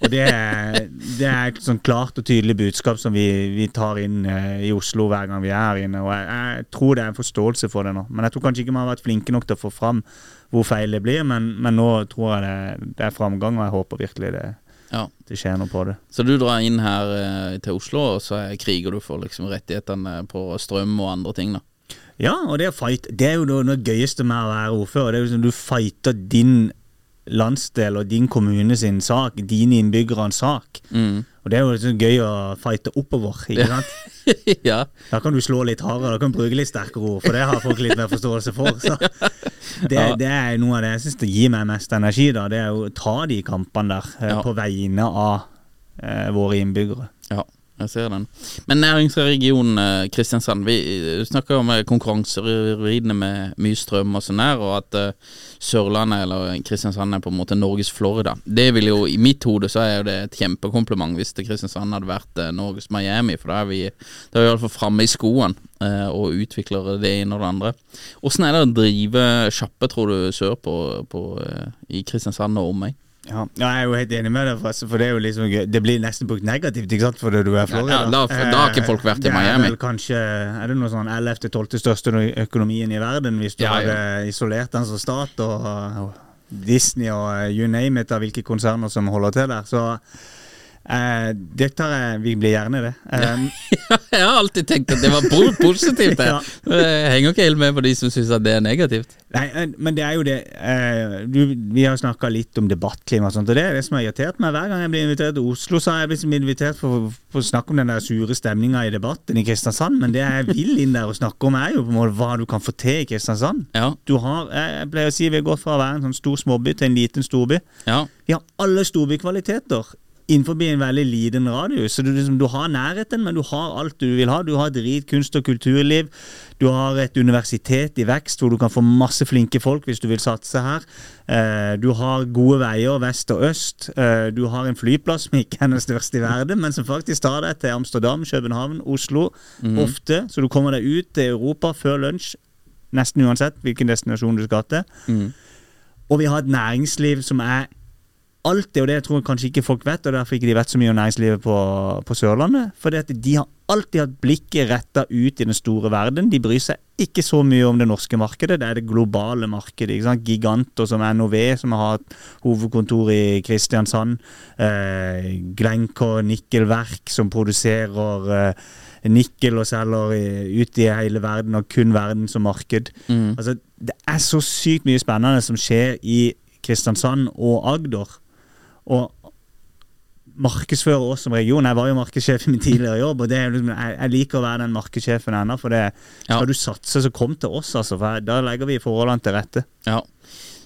Og det er, det er et sånn klart og tydelig budskap som vi, vi tar inn eh, i Oslo hver gang vi er inne. Og jeg, jeg tror det er en forståelse for det nå. Men jeg tror kanskje ikke vi har vært flinke nok til å få fram hvor feil det blir. Men, men nå tror jeg det, det er framgang, og jeg håper virkelig det, ja. det skjer noe på det. Så du drar inn her eh, til Oslo, og så er- kriger du for liksom rettighetene på strøm og andre ting, da. Ja, og det, fight, det er jo noe gøyeste med å være ordfører. Det er jo sånn Du fighter din landsdel og din kommune sin sak, dine innbyggeres sak. Mm. Og det er jo liksom gøy å fighte oppover, ikke sant? ja. Da kan du slå litt hardere, da kan du bruke litt sterkere ord, for det har folk litt mer forståelse for. Så det, Ja. det er noe av det jeg syns det gir meg mest energi, da. Det er å ta de kampene der eh, Ja. på vegne av eh, våre innbyggere. ja. Jeg ser den. Men næringsregionen eh, Kristiansand, vi snakker om eh, konkurranseridende med mye strøm og sånn her, og at eh, Sørlandet eller Kristiansand er på en måte Norges Florida. Det vil jo, I mitt hode så er det et kjempekompliment hvis det Kristiansand hadde vært Norges Miami, for da er vi da er iallfall framme i skoene eh, og utvikler det ene og det andre. Åssen er det å drive sjappe, tror du, sør på, på eh, i Kristiansand og omegn? Ja, ja, jeg er jo helt enig med deg, for det er liksom. Det blir nesten brukt negativt, ikke sant, fordi du er Florida. Ja, da- da har ikke folk vært i Det Miami. Er vel kanskje Er det noe sånn 11.-12. største økonomien i verden, hvis du Ja, hadde isolert den som stat, og, og Disney og eh, you name it av hvilke konserner som holder til der. Så eh, tar Vi blir gjerne det. Eh, jeg har alltid tenkt at det var positivt. det. Ja. Jeg henger ikke helt med på de som syns at det er negativt. Nei, eh, men det er jo det eh, du, Vi har snakka litt om debattklima og sånt, og det er det som har irritert meg. Hver gang jeg blir invitert til Oslo, så har jeg blitt invitert for, for å snakke om den der sure stemninga i debatten i Kristiansand, men det jeg vil inn der og snakke om, er jo på en måte hva du kan få til i Kristiansand. Ja, Du har, jeg pleier å si vi har gått fra å være en sånn stor småby til en liten storby. ja. Vi har alle storbykvaliteter innenfor en veldig liten radius. Så du, liksom, du har nærheten, men du har alt du vil ha. Du har et rikt kunst- og kulturliv. Du har et universitet i vekst hvor du kan få masse flinke folk hvis du vil satse her. Eh, du har gode veier vest og øst. Eh, du har en flyplass som ikke er den største i verden, men som faktisk tar deg til Amsterdam, København, Oslo ofte. Så du kommer deg ut til Europa før lunsj, nesten uansett hvilken destinasjon du skal til. Mm. Og vi har et næringsliv som er alt det, og det jeg tror kanskje ikke folk vet, og derfor ikke de vet så mye om næringslivet på, på Sørlandet. For de har alltid hatt blikket retta ut i den store verden. De bryr seg ikke så mye om det norske markedet, det er det globale markedet. ikke sant? Giganter som NOV, som har hatt hovedkontor i Kristiansand. Eh, Glencore nikkelverk, som produserer eh, nikkel og selger ut i hele verden, og kun verden som marked. Mm. Altså, det er så sykt mye spennende som skjer i Kristiansand og Agder. Og markedsføre oss som region. Jeg var jo markedssjef i min tidligere jobb, og det liksom, jeg, jeg liker å være den markedssjefen ennå. For det, Ja. du satse, så kom til oss, altså. For da legger vi forholdene til rette. Ja.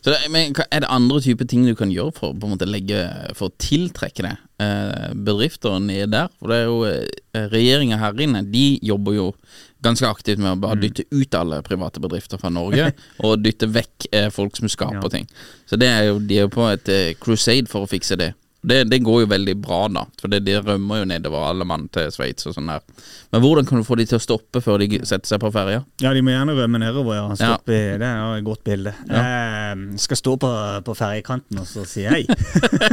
Så det, men Er det andre typer ting du kan gjøre for, på en måte legge, for å tiltrekke deg eh, bedrifter nede der? For det er jo eh, Regjeringa her inne De jobber jo ganske aktivt med å bare dytte ut alle private bedrifter fra Norge, og dytte vekk eh, folk som skaper Ja. ting. Så det er jo, de er jo på et eh, crusade for å fikse det. Det, det går jo veldig bra, da, for det, de rømmer jo nedover alle mann til Sveits og sånn der. Men hvordan kan du få de til å stoppe før de setter seg på ferja? Ja, de må gjerne rømme nedover, ja. Stoppe, ja. Det er et godt bilde. Eh, skal stå på, på ferjekanten og så si hei.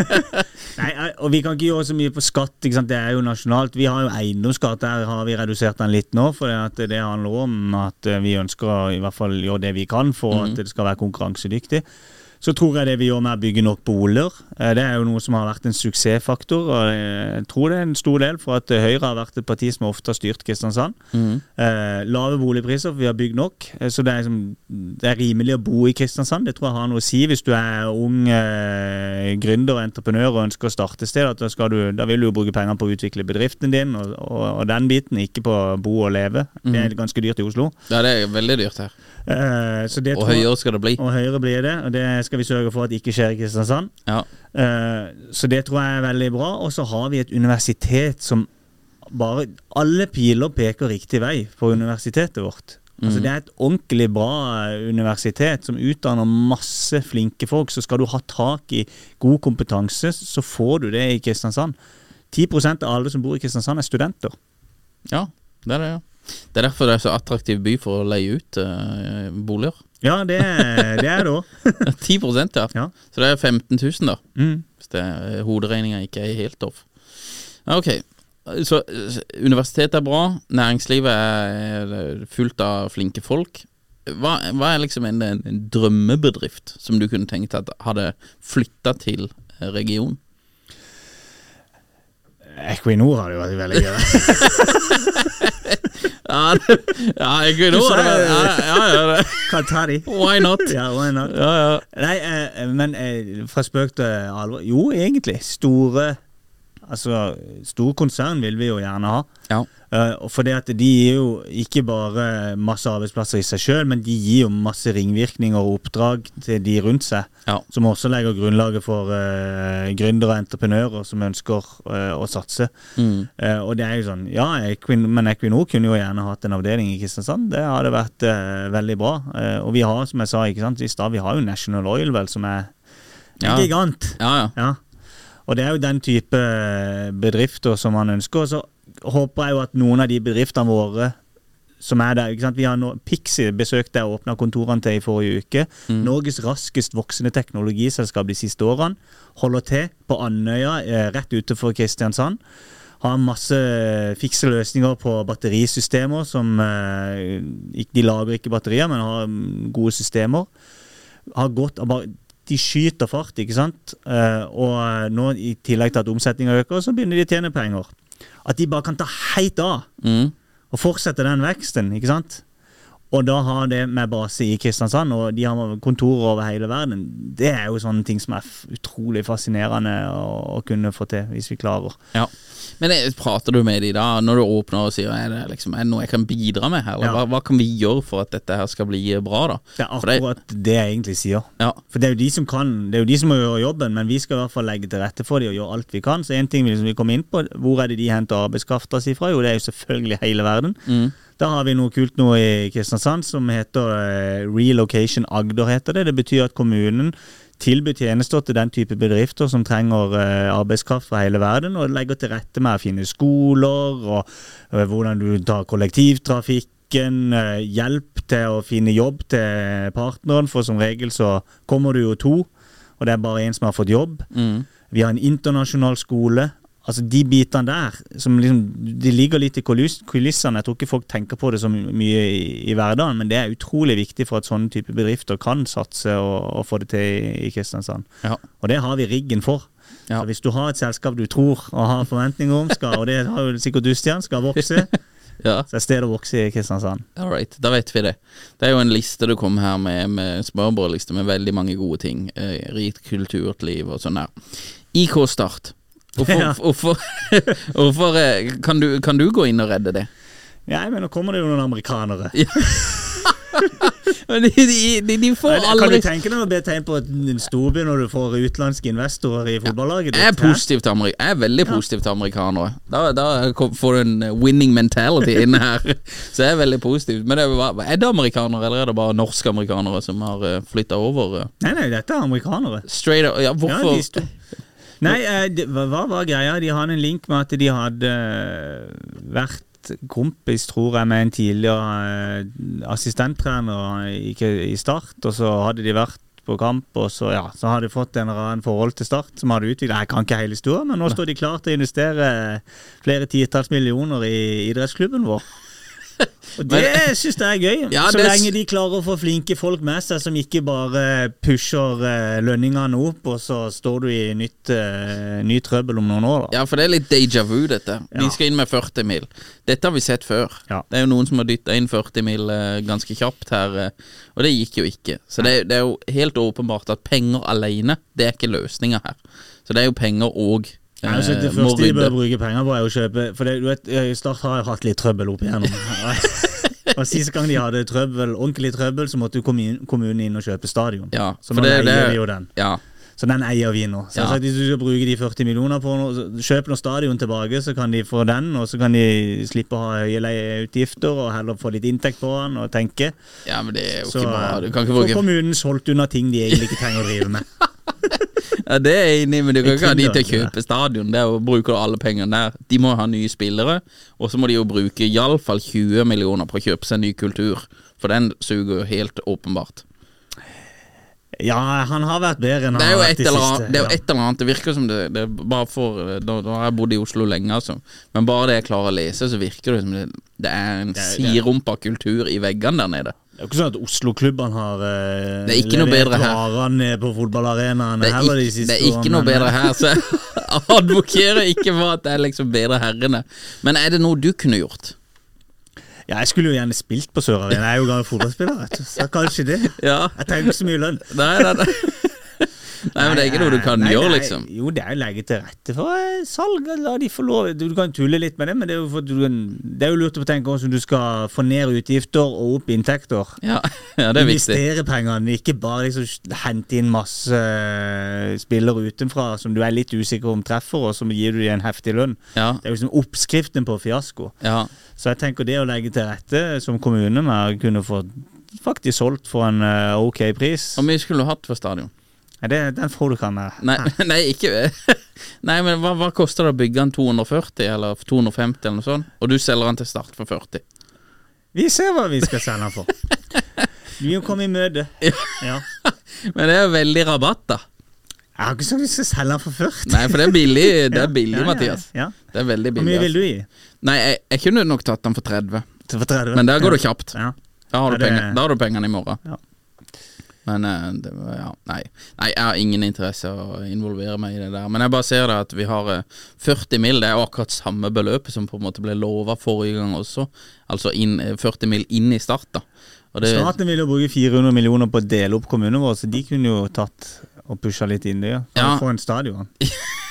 Nei, og vi kan ikke gjøre så mye på skatt, det er jo nasjonalt. Vi har jo eiendomsskatt, der har vi redusert den litt nå. For det, det handler om at vi ønsker å i hvert fall gjøre det vi kan for at det skal være konkurransedyktig. Så tror jeg det vi gjør med å bygge nok boliger, eh, det er jo noe som har vært en suksessfaktor. og Jeg tror det er en stor del for at Høyre har vært et parti som ofte har styrt Kristiansand. Eh, lave boligpriser, for vi har bygd nok. Eh, så det er, liksom, det er rimelig å bo i Kristiansand. Det tror jeg har noe å si hvis du er ung eh, gründer og entreprenør og ønsker å starte et sted. Da, skal du, da vil du jo bruke penger på å utvikle bedriften din og, og, og den biten, ikke på å bo og leve. Det er ganske dyrt i Oslo. Ja, det er veldig dyrt her. Eh, så det Og høyere skal det bli. og høyere blir det, og det skal vi sørge for at det ikke skjer i Kristiansand. Ja. Eh, så det tror jeg er veldig bra. Og så har vi et universitet som bare Alle piler peker riktig vei på universitetet vårt. Altså Det er et ordentlig bra eh, universitet som utdanner masse flinke folk. Så skal du ha tak i god kompetanse, så får du det i Kristiansand. 10% av alle som bor i Kristiansand, er studenter. Ja, det er det, ja. Det er derfor det er så attraktiv by for å leie ut uh, boliger. Ja, det, det er det òg. 10 ja. Ja. Så det er 15 000, da. Mm. Hvis er- hoderegninga ikke er helt off. Ok. Så eh, universitetet er bra, næringslivet er fullt av flinke folk. Hva, hva er liksom en, en, drømmebedrift som du kunne tenkt at hadde flytta til eh, regionen? Equinor hadde jo vært veldig gøy. Ja, ja, jeg kunne Du sa ja, det. ja, ja, de. Why not? Ja, why not? Ja, ja. Nei, eh, men eh, fra spøk til alvor Jo, egentlig. Store Altså, store konsern vil vi jo gjerne ha. Ja. Uh, og for det at de gir jo ikke bare masse arbeidsplasser i seg sjøl, men de gir jo masse ringvirkninger og oppdrag til de rundt seg. Ja. Som også legger grunnlaget for uh, gründere og entreprenører som ønsker uh, å satse. Mm. Eh, og det er jo sånn, ja, Equin, men Equinor kunne jo gjerne hatt en avdeling i Kristiansand. Det hadde vært eh, veldig bra. Eh, og vi har, som jeg sa ikke sant, i stad, vi har jo National Oil, vel, som er en Ja. gigant. Ja, ja. Ja. Og det er jo den type bedrifter som man ønsker. Og så håper jeg jo at noen av de bedriftene våre som er der, ikke sant? Vi har nå, Pixie besøkte jeg og åpna kontorene til i forrige uke. Norges raskest voksende teknologiselskap de siste årene. Holder til på Andøya, eh, rett utenfor Kristiansand. Har masse fikse løsninger på batterisystemer som eh, De lager ikke batterier, men har mm, gode systemer. Har gått bare de skyter fart, ikke sant. Eh, og nå, i tillegg til at omsetninga øker, så begynner de å tjene penger. At de bare kan ta helt av Mm. og fortsette den veksten, ikke sant. Og da har det med base i Kristiansand, og de har kontorer over hele verden. Det er jo sånne ting som er utrolig fascinerende å, å kunne få til, hvis vi klarer. Ja. Men det, prater du med de da, når du åpner og sier er det, liksom, er det noe jeg kan bidra med her? Eller Ja. hva, hva kan vi gjøre for at dette her skal bli bra, da? Det er akkurat det- det jeg egentlig sier. Ja. For det er jo de som kan, det er jo de som må gjøre jobben, men vi skal i hvert fall legge til rette for dem og gjøre alt vi kan. Så en ting vi liksom vi kommer inn på, hvor er det de henter arbeidskrafta si fra? Jo, det er jo selvfølgelig hele verden. Mm. Da har vi noe kult nå i Kristiansand som heter eh, Relocation Agder, heter det. Det betyr at kommunen tilbyr tjenester til den type bedrifter som trenger eh, arbeidskraft fra hele verden, og legger til rette med å finne skoler, og eh, hvordan du tar kollektivtrafikken, hjelp til å finne jobb til partneren, for som regel så kommer du jo to, og det er bare én som har fått jobb. Mm. Vi har en internasjonal skole. Altså De bitene der, som liksom, de ligger litt i kulissene. Jeg tror ikke folk tenker på det så mye i, i hverdagen, men det er utrolig viktig for at sånne type bedrifter kan satse og, og få det til i, Kristiansand. Ja. Og det har vi riggen for. Ja. Så Hvis du har et selskap du tror og har forventninger om, skal, og det har jo sikkert du, Stian, skal vokse, ja. så er stedet å vokse i Kristiansand. All right, da vet vi det. Det er jo en liste du kom her med, med smørbrødliste med veldig mange gode ting. Eh, rikt kulturliv og sånn der. IK Start. Hvorfor, Ja. hvorfor, hvorfor eh, kan, du, kan du gå inn og redde det? Ja, men nå kommer det jo noen amerikanere. Ja. De, de, de, de får Kan du tenke deg å bli tegn på en storby når du får utenlandske investorer i fotballaget? Jeg er, ditt, positiv til jeg er veldig positiv til amerikanere. Da, da får du en eh, winning mentality inne her. Så jeg er veldig positiv. Men det er, bare- er det amerikanere, eller er det bare norske amerikanere som har flytta over? eh? Nei, nei, dette er amerikanere. Straight up, ja, Ja, hvorfor? sto- Nei, eh, det, hva var greia? De hadde en link med at de hadde eh, vært kompis, tror jeg, med en tidligere eh, assistenttrener i, i Start, og så hadde de vært på kamp, og så, ja, så har de fått en eller annen forhold til Start som hadde utviklet Jeg kan ikke hele historien, men nå står de klar til å investere flere titalls millioner i idrettsklubben vår. Og det syns jeg er gøy, Ja, så lenge de klarer å få flinke folk med seg som ikke bare pusher eh, lønningene opp, og så står du i nytt, uh, ny trøbbel om noen år. Da. Ja, for det er litt déjà vu, dette. De skal inn med 40 mil. Dette har vi sett før. Ja. Det er jo noen som har dytta inn 40 mil eh, ganske kjapt her, og det gikk jo ikke. Så det, det er jo helt åpenbart at penger alene, det er ikke løsninga her. Så det er jo penger og Nei, altså, det første de bør bruke penger på, er å kjøpe For det, du vet, eh, Start har jo hatt litt trøbbel opp igjennom. og Sist gang de hadde trøbbel, ordentlig trøbbel, så måtte jo kommunen inn og kjøpe stadion. Ja, så nå det- eier det- vi jo den. Ja. Så den eier vi nå. Så Ja. sagt, Hvis du skal bruke de 40 millioner på noe, kjøp nå stadion tilbake, så kan de få den, og så kan de slippe å ha høye leieutgifter, og heller få litt inntekt på den, og tenke. ja, men det er jo Så ikke bra. Du kan ikke bruke kommunen solgt unna ting de egentlig ikke trenger å drive med. Ja, Det er jeg enig i, men du kan ikke ha de til å kjøpe stadion. Det er jo bruker alle pengene der. De må ha nye spillere, og så må de jo bruke iallfall 20 millioner på å kjøpe seg ny kultur. For den suger jo helt åpenbart. Ja, han har vært bedre enn han har vært i siste. annet Det er jo et eller annet Det virker som det, det bare for Nå har jeg bodd i Oslo lenge, altså. Men bare det jeg klarer å lese, så virker det som det, det er en siderumpa kultur i veggene der nede. Det er jo ikke sånn at Oslo-klubbene har eh, Det er bedre her. varene på fotballarenaene Det er, heller de ikke, siste det er ikke årene, noe bedre her, så jeg advokerer ikke for at det er liksom bedre herrene. Men er det noe du kunne gjort? Ja, jeg skulle jo gjerne spilt på Sør Arena. Jeg er jo gammel fotballspiller, vet du. Så kanskje det. Ja. Jeg trenger ikke så mye lønn. Nei, nei, nei. Nei, men det er ikke noe du kan Nei, gjøre, nei, liksom. Jo, det er å legge til rette for eh, salg. La de få lov. Du kan tulle litt med det, men det er jo, for, kan- det er jo lurt å tenke hvordan du skal få ned utgifter og opp inntekter. Ja, ja det er viktig. Investere pengene, ikke bare liksom hente inn masse eh, spillere utenfra som du er litt usikker om treffer, og som gir du dem en heftig lønn. Ja, Det er jo liksom oppskriften på fiasko. ja. Så jeg tenker det å legge til rette som kommune med å kunne få faktisk solgt for en eh, ok pris, Hvor mye skulle du hatt for stadion? Ja, det, den får du ikke med. Nei, nei ikke Nei, men hva, hva koster det å bygge den 240 eller 250 eller noe sånt? Og du selger den til start for 40? Vi ser hva vi skal selge den for. Vi må komme i møte. Ja. Men det er jo veldig rabatt, da. Jeg har ikke sagt vi skal selge den for 40. Nei, for det er billig, det er billig ja, ja, Mathias. Ja. Det er veldig billig. Hvor mye vil altså. du gi? Nei, jeg, jeg kunne nok tatt den for 30, For 30? men der går ja. det kjapt. Ja. Da har du, det- da har du pengene i morgen. Men eh, det, ja, nei. nei, jeg har ingen interesse å involvere meg i det der. Men jeg bare ser det at vi har eh, 40 mil, det er akkurat samme beløpet som på en måte ble lova forrige gang også. Altså inn, eh, 40 mil inn i start, da. Og det, Staten vil jo bruke 400 millioner på å dele opp kommunene våre, så de kunne jo tatt og pusha litt inn det. Ja. Ja. For en stadion.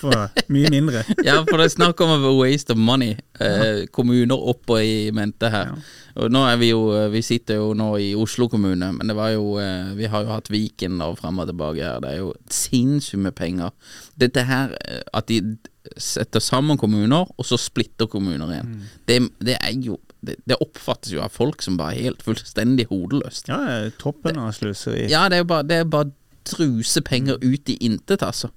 For mye mindre. ja, for det er snakk om a waste of money. Eh, kommuner oppå i mente her. Og nå er vi jo Vi sitter jo nå i Oslo kommune, men det var jo eh, Vi har jo hatt Viken og frem og tilbake her. Det er jo sinnssykt med penger. Dette her eh, At de setter sammen kommuner, og så splitter kommuner igjen. Det, det er jo det, det oppfattes jo av folk som bare helt fullstendig hodeløst. Ja, toppen av sløseri. Ja, det er jo bare, det er bare truse penger ut i intet, altså.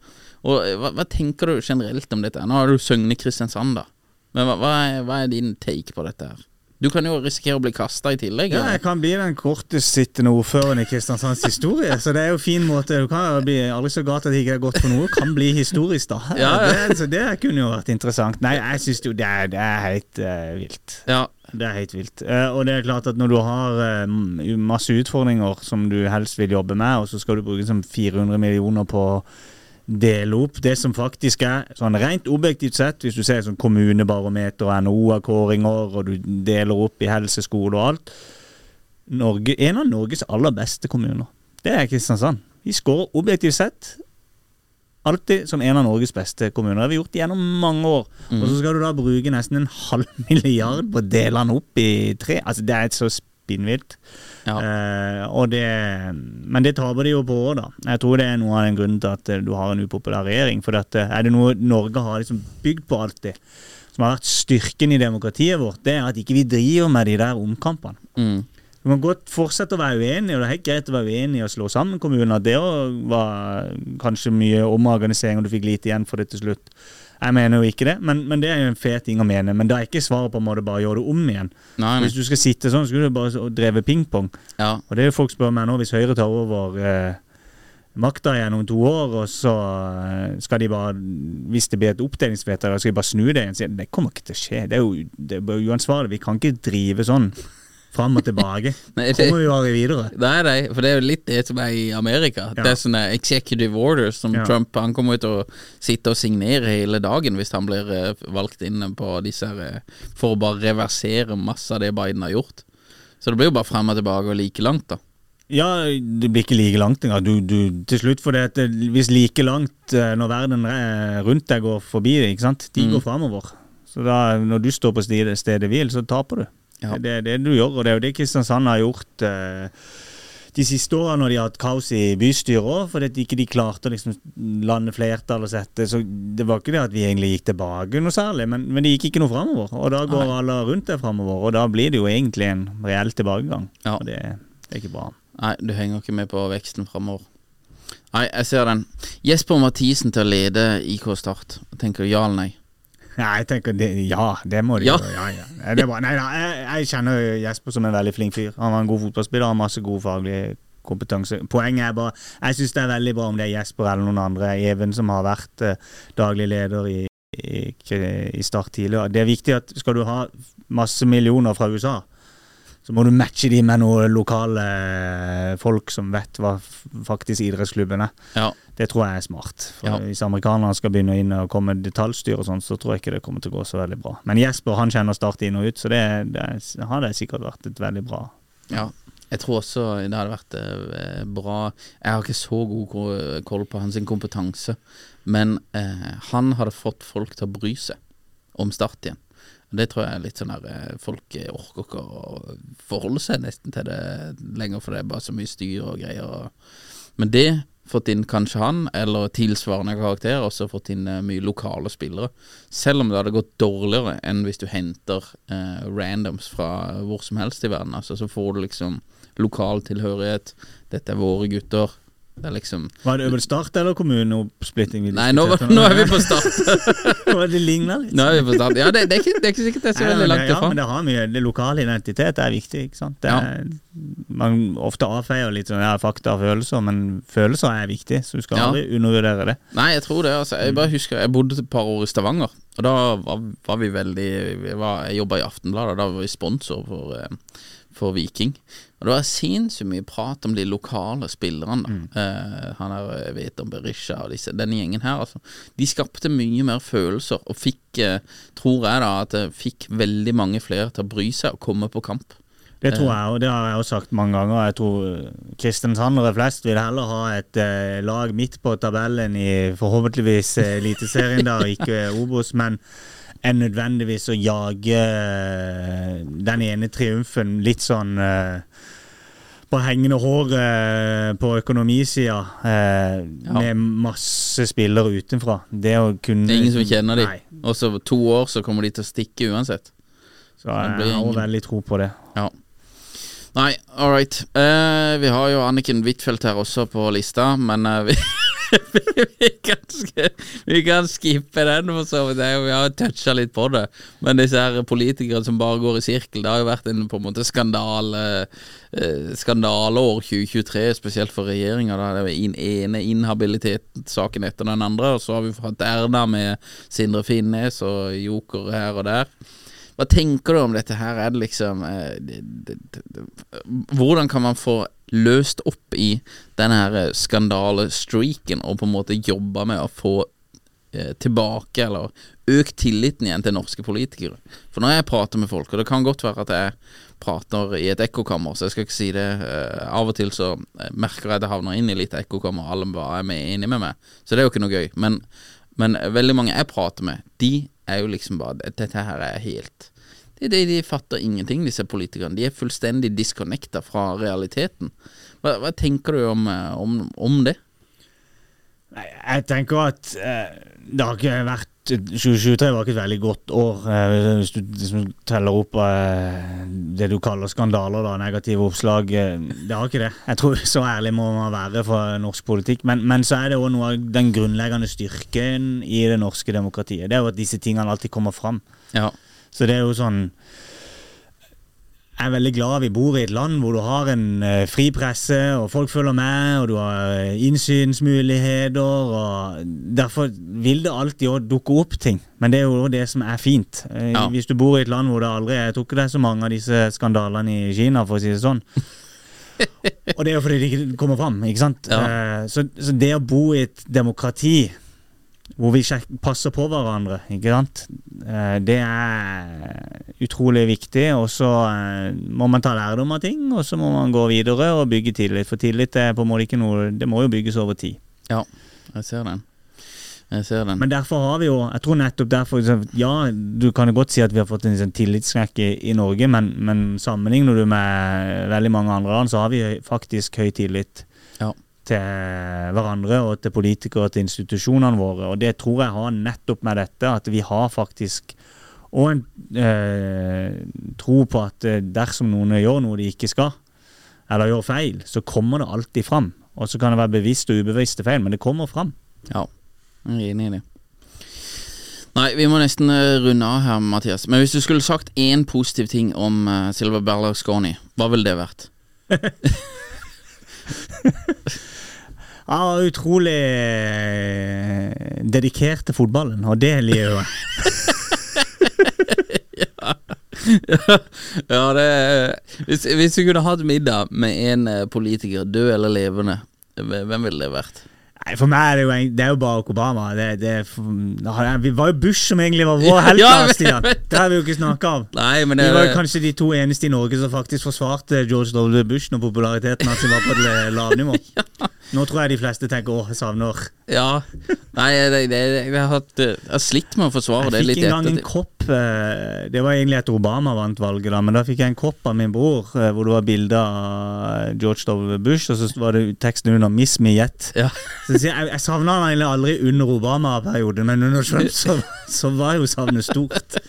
Og eh, hva, hva tenker du generelt om dette? Nå har du Søgne Kristiansand, da. Men hva, hva, er, hva er din take på dette her? Du kan jo risikere å bli kasta i tillegg. Ja, jeg kan bli den kortest sittende ordføreren i Kristiansands historie. Så det er jo fin måte. Du kan jo bli aldri så galt at det ikke er godt for noe. Kan bli historisk, da. Ja, ja. Det, så det kunne jo vært interessant. Nei, jeg syns jo det det er helt uh, vilt. Ja, Det er helt vilt. Uh, og det er klart at når du har uh, masse utfordringer som du helst vil jobbe med, og så skal du bruke som 400 millioner på dele opp det som faktisk er sånn rent objektivt sett, hvis du ser sånn kommunebarometer og NHO-kåringer, og du deler opp i helseskole og alt Norge, En av Norges aller beste kommuner. Det er Kristiansand. Vi skårer objektivt sett alltid som en av Norges beste kommuner. Det har vi gjort gjennom mange år. Og så skal du da bruke nesten en halv milliard på å dele den opp i tre. Altså Det er et så spinnvilt. ja. Eh, det, men det taper de jo på òg, da. Jeg tror det er noe av den grunnen til at eh, du har en upopulær regjering. For at, eh, er det noe Norge har liksom bygd på alltid, som har vært styrken i demokratiet vårt, det er at ikke vi driver med de der omkampene. Mm. Du kan godt fortsette å være uenig, og det er helt greit å være uenig i å slå sammen kommuner. Det var kanskje mye omorganisering, og du fikk lite igjen for det til slutt. Jeg mener jo ikke det, men, men det er jo en fet ting å mene. Men da er ikke svaret på en måte bare gjøre det om igjen. Nei, nei. Hvis du skal sitte sånn, så skulle du bare dreve drevet pingpong. Ja. Og det er jo folk spør meg nå, hvis Høyre tar over eh, makta igjen om to år, og så eh, skal de bare, hvis det blir et oppdelingsvedtak, skal de bare snu det igjen. Det kommer ikke til å skje. Det er jo det er uansvarlig. Vi kan ikke drive sånn fram og tilbake. Nei, det- Kommer vi bare videre. Det er det, for det er jo litt det som er i Amerika. Ja. Det er sånne executive orders som Ja. Trump Han kommer jo til å sitte og signere hele dagen hvis han blir eh, valgt inn på disse her, eh, For å bare reversere masse av det Biden har gjort. Så det blir jo bare frem og tilbake og like langt, da. Ja, det blir ikke like langt engang. Du, du, til slutt, for det at hvis like langt eh, når verden eh, rundt deg går forbi ikke sant? de Mm. går framover. Så da, når du står på stedet hvil, så taper du. Ja. Det er det du gjør, og det er jo det Kristiansand har gjort eh, de siste årene når de har hatt kaos i bystyret òg, fordi at ikke de klarte å liksom lande flertall og sette Så det var ikke det at vi egentlig gikk tilbake noe særlig, men, men det gikk ikke noe framover. Og da går Nei. alle rundt der framover, og da blir det jo egentlig en reell tilbakegang. Ja. Og det, det er ikke bra. Nei, du henger ikke med på veksten framover. Nei, jeg ser den. Jesper Mathisen til å lede IK Start. Jeg tenker ja eller nei? Nei, jeg tenker det, Ja, det må de Ja. gjøre. Ja, ja. Det er bra. Nei, nei, jeg, jeg kjenner Jesper som en veldig flink fyr. Han var en god fotballspiller, har masse god faglig kompetanse. Poenget er bare Jeg syns det er veldig bra om det er Jesper eller noen andre. Even som har vært eh, daglig leder i, i, i Start tidligere. Det er viktig at skal du ha masse millioner fra USA, så må du matche de med noen lokale eh, folk som vet hva faktisk idrettsklubben er. Ja. Det tror jeg er smart. For Ja. Hvis amerikanerne skal begynne inn og komme detaljstyr og sånn, så tror jeg ikke det kommer til å gå så veldig bra. Men Jesper han kjenner Start inn og ut, så det, det har det sikkert vært et veldig bra Ja. Jeg tror også det hadde vært eh, bra Jeg har ikke så god koll på hans kompetanse, men eh, han hadde fått folk til å bry seg om Start igjen. Det tror jeg er litt sånn der eh, Folk eh, orker ikke å forholde seg nesten til det lenger, for det er bare så mye styr og greier. Men det fått inn kanskje han, eller tilsvarende karakter, også fått inn eh, mye lokale spillere. Selv om det hadde gått dårligere enn hvis du henter eh, randoms fra hvor som helst i verden. Altså, så får du liksom lokal tilhørighet. Dette er våre gutter. Det er liksom Var det over Start eller kommuneoppsplitting? Nei, nå, var, nå er vi på start. Det ligner litt? Nå er vi på start. Ja, det, det, er, ikke, det er ikke sikkert det er så veldig langt ifra. ja, ifra. men det har mye Det lokale identitet er viktig, ikke sant. Det er, Man ofte avfeier litt sånn ja, fakta og følelser, men følelser er viktig, så du skal Ja. aldri undervurdere det. Nei, jeg tror det. altså Jeg bare husker Jeg bodde et par år i Stavanger, og da var, var vi veldig vi var, Jeg jobba i Aftenbladet, og da var vi sponsor for, eh, for Viking. Og det var sinnssykt mye prat om de lokale spillerne. da. Eh, han her jeg vet om Berisha og disse, denne gjengen her. altså De skapte mye mer følelser, og fikk, eh, tror jeg da, at det fikk veldig mange flere til å bry seg og komme på kamp. Det tror jeg, og det har jeg også sagt mange ganger. Jeg tror eh, kristiansandere flest vil heller ha et eh, lag midt på tabellen i forhåpentligvis eh, Eliteserien, da, ikke Obos, men enn nødvendigvis å jage eh, den ene triumfen litt sånn eh, på hengende hår eh, på økonomisida, eh, Ja. med masse spillere utenfra. Det kunne Det er ingen som kjenner dem. Og så to år så kommer de til å stikke uansett. Så Det jeg har veldig tro på det. Ja. Nei, all right. Uh, vi har jo Anniken Huitfeldt her også på lista, men uh, vi, vi, kan, vi kan skippe den, for så vidt. Vi har toucha litt på det. Men disse her politikere som bare går i sirkel, det har jo vært en på en måte skandale eh, skandaleår 2023, spesielt for regjeringa. Det er den ene inhabilitetssaken etter den andre, og så har vi hatt Erna med Sindre Finnes og Joker her og der. Hva tenker du om dette her? Er det liksom eh, det, det, det, Hvordan kan man få løst opp i denne her skandalestreaken og på en måte jobbe med å få eh, tilbake eller økt tilliten igjen til norske politikere? For når jeg prater med folk, og det kan godt være at jeg prater i et ekkokammer, så jeg skal ikke si det Uh, Av og til så eh, merker jeg at jeg havner inn i litt ekkokammer, alle bare er enig med meg. Så det er jo ikke noe gøy. Men, men veldig mange jeg prater med, de er jo liksom bare Dette her er helt de, de, de fatter ingenting, disse politikerne. De er fullstendig disconnecta fra realiteten. Hva, hva tenker du om, eh, om, om det? Nei, Jeg tenker at eh, det har ikke vært 2023 var ikke et veldig godt år, eh, hvis du liksom teller opp eh, det du kaller skandaler, da, negative oppslag. eh, det har ikke det. Jeg tror Så ærlig må man være for norsk politikk. Men, men så er det òg noe av den grunnleggende styrken i det norske demokratiet. Det er jo at disse tingene alltid kommer fram. Ja. Så det er jo sånn er veldig glad vi bor i et land hvor du har en uh, fri presse, og folk følger med, og du har eh, innsynsmuligheter. og Derfor vil det alltid dukke opp ting. Men det er jo det som er fint. Eh, Ja. Hvis du bor i et land hvor det aldri er trukket deg det så mange av disse skandalene i Kina, for å si det sånn. og det er jo fordi de ikke kommer fram. ikke sant? Ja. Uh, Så, så det å bo i et demokrati hvor vi passer på hverandre, ikke sant. Eh, Det er utrolig viktig. Og så eh, må man ta lærdom av ting, og så må man gå videre og bygge tillit. For tillit er på en måte ikke noe Det må jo bygges over tid. ja, jeg ser den. Jeg ser den. Men derfor har vi jo Jeg tror nettopp derfor Ja, du kan jo godt si at vi har fått en sånn tillitsknekk i, i Norge, men, men sammenligner du med veldig mange andre land, så har vi faktisk høy tillit Ja. Til hverandre og til politikere og til institusjonene våre. Og det tror jeg har nettopp med dette, at vi har faktisk og en eh, tro på at eh, dersom noen gjør noe de ikke skal, eller gjør feil, så kommer det alltid fram. Og så kan det være bevisst og ubevisste feil, men det kommer fram. Ja, jeg er enig i det. Nei, vi må nesten eh, runde av her, Mathias. Men hvis du skulle sagt én positiv ting om uh, Silver Berlusconi, hva ville det vært? Ja, utrolig eh, dedikert til fotballen, og det liker jeg. ja, Ja, det hvis, hvis vi kunne hatt middag med en eh, politiker, død eller levende, hvem ville det vært? Nei, For meg er det jo, det er jo Barack Obama. Det, det, vi var jo Bush som egentlig var vår helt. Ja, Stian. det. Det har vi jo ikke snakka om. Nei, men Vi var jo kanskje de to eneste i Norge som faktisk forsvarte George W. Bush når populariteten hans var på et lavnivå. Nå tror jeg de fleste tenker åh, jeg savner Ja. Nei, det, det, jeg, har hatt, eh, jeg har slitt med å forsvare det litt. Jeg fikk en gang en kopp eh, Det var egentlig etter Obama vant valget, da, men da fikk jeg en kopp av min bror eh, hvor det var bilde av George W. Bush, og så var det teksten under 'Miss me yet'. Ja. Så jeg, jeg savna han egentlig aldri under Obama-perioden, men under Trump så, så var jo savnet stort.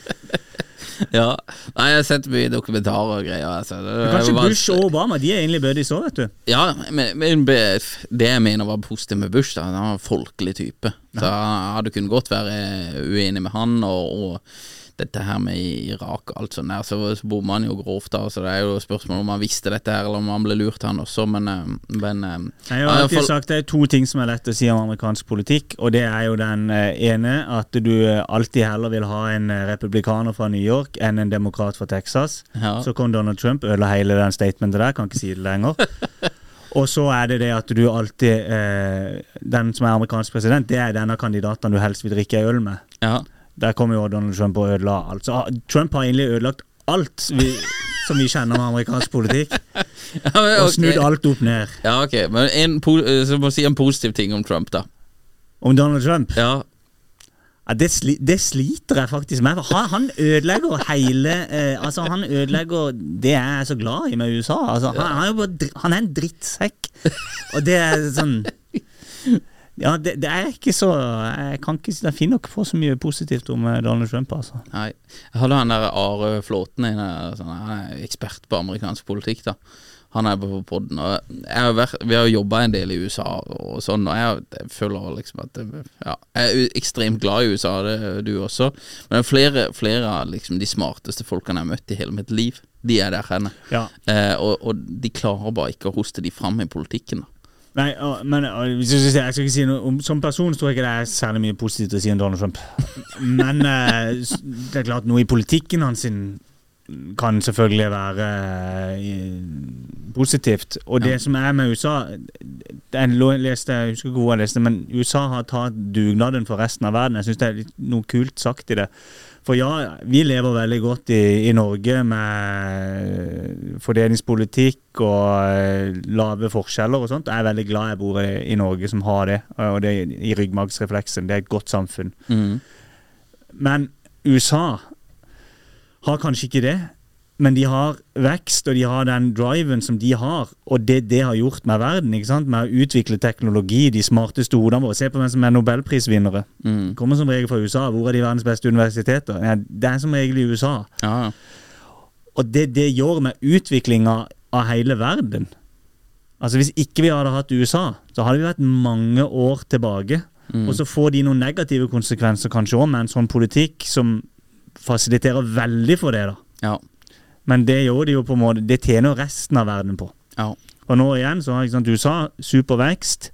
ja. Nei, jeg har sett mye dokumentarer og greier. Altså. Det, Men kanskje Bush og Obama de er egentlig buddies òg, vet du. Ja, men, men det jeg mener var positivt med Bush, da, han var en folkelig type. Så jeg hadde kunnet godt være uenig med han, og, og dette her med Irak og alt sånt der, så, så bomma han jo grovt da. Så det er jo spørsmål om han visste dette her, eller om han ble lurt, han også, men, eh, men eh, Jeg har alltid fall- sagt Det er to ting som er lett å si om amerikansk politikk, og det er jo den eh, ene at du alltid heller vil ha en republikaner fra New York enn en demokrat fra Texas. Ja. Så kom Donald Trump, ødela hele den statementet der, kan ikke si det lenger. Og så er det det at du alltid eh, Den som er amerikansk president, det er denne kandidaten du helst vil drikke øl med. ja. Der kommer jo Donald Trump og ødela alt. Så ah, Trump har egentlig ødelagt alt vi, som vi kjenner med amerikansk politikk, Ja, men, og snudd alt opp ned. Ja, ok, men en, eh, så må si en positiv ting om Trump, da. Om Donald Trump Ja, Ja, det, sli, det sliter jeg faktisk med. Han, han ødelegger hele eh, Altså Han ødelegger det jeg er så glad i med USA. Altså, han, han, er bare, han er en drittsekk. Og det er sånn Ja, det, det er ikke så Jeg kan ikke Jeg finner ikke på så mye positivt om eh, Donald Trump, altså. nei. Jeg hadde han der Are Flåten inne, sånn, han er ekspert på amerikansk politikk, da. Han er på vært, vi har jo jobba en del i USA og sånn, og jeg, jeg føler liksom at ja, Jeg er ekstremt glad i USA, det er du også, men er flere, flere av liksom de smarteste folkene jeg har møtt i hele mitt liv, de er der henne. Ja. Eh, og, og de klarer bare ikke å hoste de fram i politikken. da. Nei, men jeg, skal ikke si noe om, Som person tror jeg ikke det er særlig mye positivt å si om Donald Trump. Men eh, det er klart noe i politikken hans sin kan selvfølgelig være eh, positivt. Og det Ja. som er med USA Jeg leste, jeg husker ikke hvor jeg leste, men USA har tatt dugnaden for resten av verden. Jeg syns det er noe kult sagt i det. For ja, vi lever veldig godt i, i Norge med fordelingspolitikk og eh, lave forskjeller og sånt. Jeg er veldig glad jeg bor i, i Norge som har det, og det i ryggmargsrefleksen. Det er et godt samfunn. Mm. Men USA har kanskje ikke det. Men de har vekst, og de har den driven som de har, og det det har gjort med verden. ikke sant? Med å utvikle teknologi, de smarteste hodene våre. Se på hvem som er nobelprisvinnere. Mm. Kommer som regel fra USA. Hvor er de verdens beste universiteter? Ja, det er som regel i USA. Ja. Og det det gjør med utviklinga av hele verden Altså Hvis ikke vi hadde hatt USA, så hadde vi vært mange år tilbake. Mm. Og så får de noen negative konsekvenser kanskje òg, med en sånn politikk som fasiliterer veldig for det. da ja. Men det gjør de jo på en måte Det tjener resten av verden på. ja. Og nå igjen så har ikke sant, USA supervekst.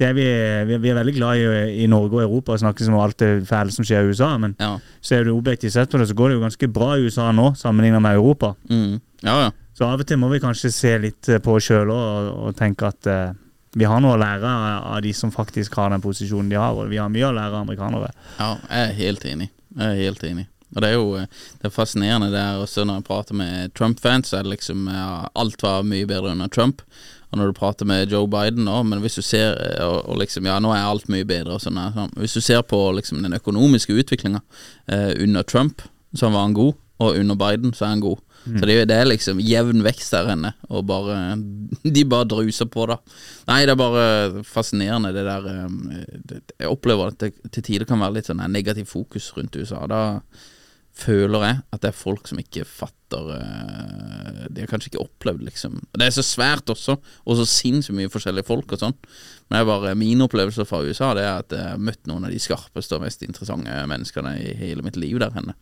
Det er vi, vi, vi er veldig glad i i Norge og Europa og snakkes om alt det fæle som skjer i USA, men ja. så er det objektivt sett på det, så går det jo ganske bra i USA nå, sammenlignet med Europa. Mm. ja, ja. Så av og til må vi kanskje se litt eh, på oss sjøl og, og tenke at uh, vi har noe å lære av av de som faktisk har den posisjonen de har, og vi har mye å lære av amerikanere. Ja, jeg er helt enig. Jeg er helt enig. Og det er jo eh, det er fascinerende der også når jeg prater med Trump-fans, så er det liksom ja, Alt var mye bedre under Trump. Og når du prater med Joe Biden nå, men hvis du ser eh, og, og liksom Ja, nå er alt mye bedre og sånn. sånn. Hvis du ser på liksom den økonomiske utviklinga eh, under Trump, så var han god, og under Biden så er han god. Så det, det er liksom jevn vekst der inne, og bare De bare druser på, da. Nei, det er bare fascinerende, det der eh, Jeg opplever at det til tider kan være litt sånn negativ fokus rundt USA. Da føler jeg at det er folk som ikke fatter uh, De har kanskje ikke opplevd, liksom Det er så svært også, og så sinnssykt mye forskjellige folk og sånn. Men bare mine opplevelser fra USA Det er at jeg har møtt noen av de skarpeste og mest interessante menneskene i hele mitt liv der henne.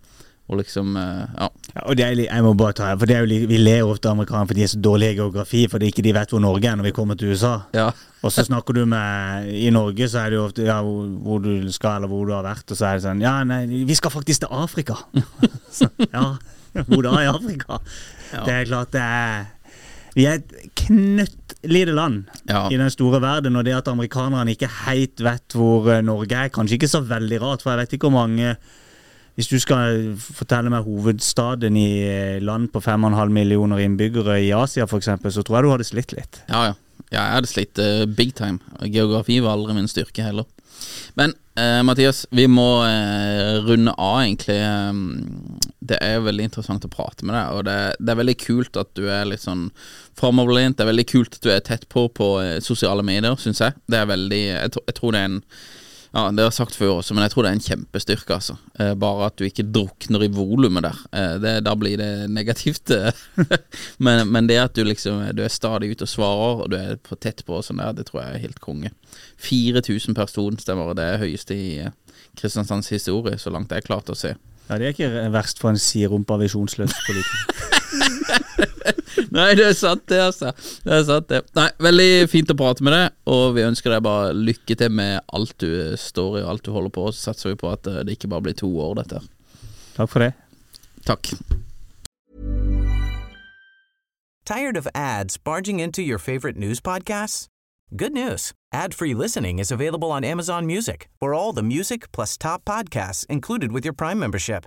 Og liksom, eh, ja. Ja, og det er, jeg må bare ta for det er jo, Vi ler ofte av amerikanere fordi de er så dårlige i geografi, fordi ikke de vet hvor Norge er når vi kommer til USA. ja. Og så snakker du med I Norge så er det jo ofte ja, hvor, hvor du skal, eller hvor du har vært, og så er det sånn Ja, nei, vi skal faktisk til Afrika. så, ja, hvor da i Afrika? Ja. Det er klart det er Vi er et knøttlite land Ja. i den store verden, og det at amerikanerne ikke helt vet hvor eh, Norge er, kanskje ikke så veldig rart, for jeg vet ikke hvor mange Hvis du skal fortelle meg hovedstaden i eh, land på 5,5 millioner innbyggere i Asia f.eks., så tror jeg du hadde slitt litt. Ja, ja. ja jeg hadde slitt uh, big time. Geografi var aldri min styrke heller. Men uh, Mathias, vi må uh, runde av, egentlig. Um, Det er veldig interessant å prate med deg, og det, det er veldig kult at du er litt sånn framoverlent. Det er veldig kult at du er tett på på sosiale medier, syns jeg. Det er veldig jeg, jeg tror det er en ja, Det har jeg sagt før også, men jeg tror det er en kjempestyrke. altså eh, Bare at du ikke drukner i volumet der. Eh, det, da blir det negativt. eh. men, men det at du liksom Du er stadig ute og svarer, og du er på tett på, og sånn der, det tror jeg er helt konge. 4000 personstemmer, det er høyeste i eh, Kristiansands historie, så langt jeg klart å se. Ja, Det er ikke verst for en sirumpa visjonsløs politiker. Nei, det er sant, det, altså. Det er sant, det. Nei, Veldig fint å prate med deg, og vi ønsker deg bare lykke til med alt du står i og alt du holder på. Så satser vi på at eh, det ikke bare blir to år, dette. Takk for det. Takk. Tired of ads barging into your favorite news podcasts? Good news. Ad-free listening is available on Amazon Music for all the music plus top podcasts included with your Prime membership.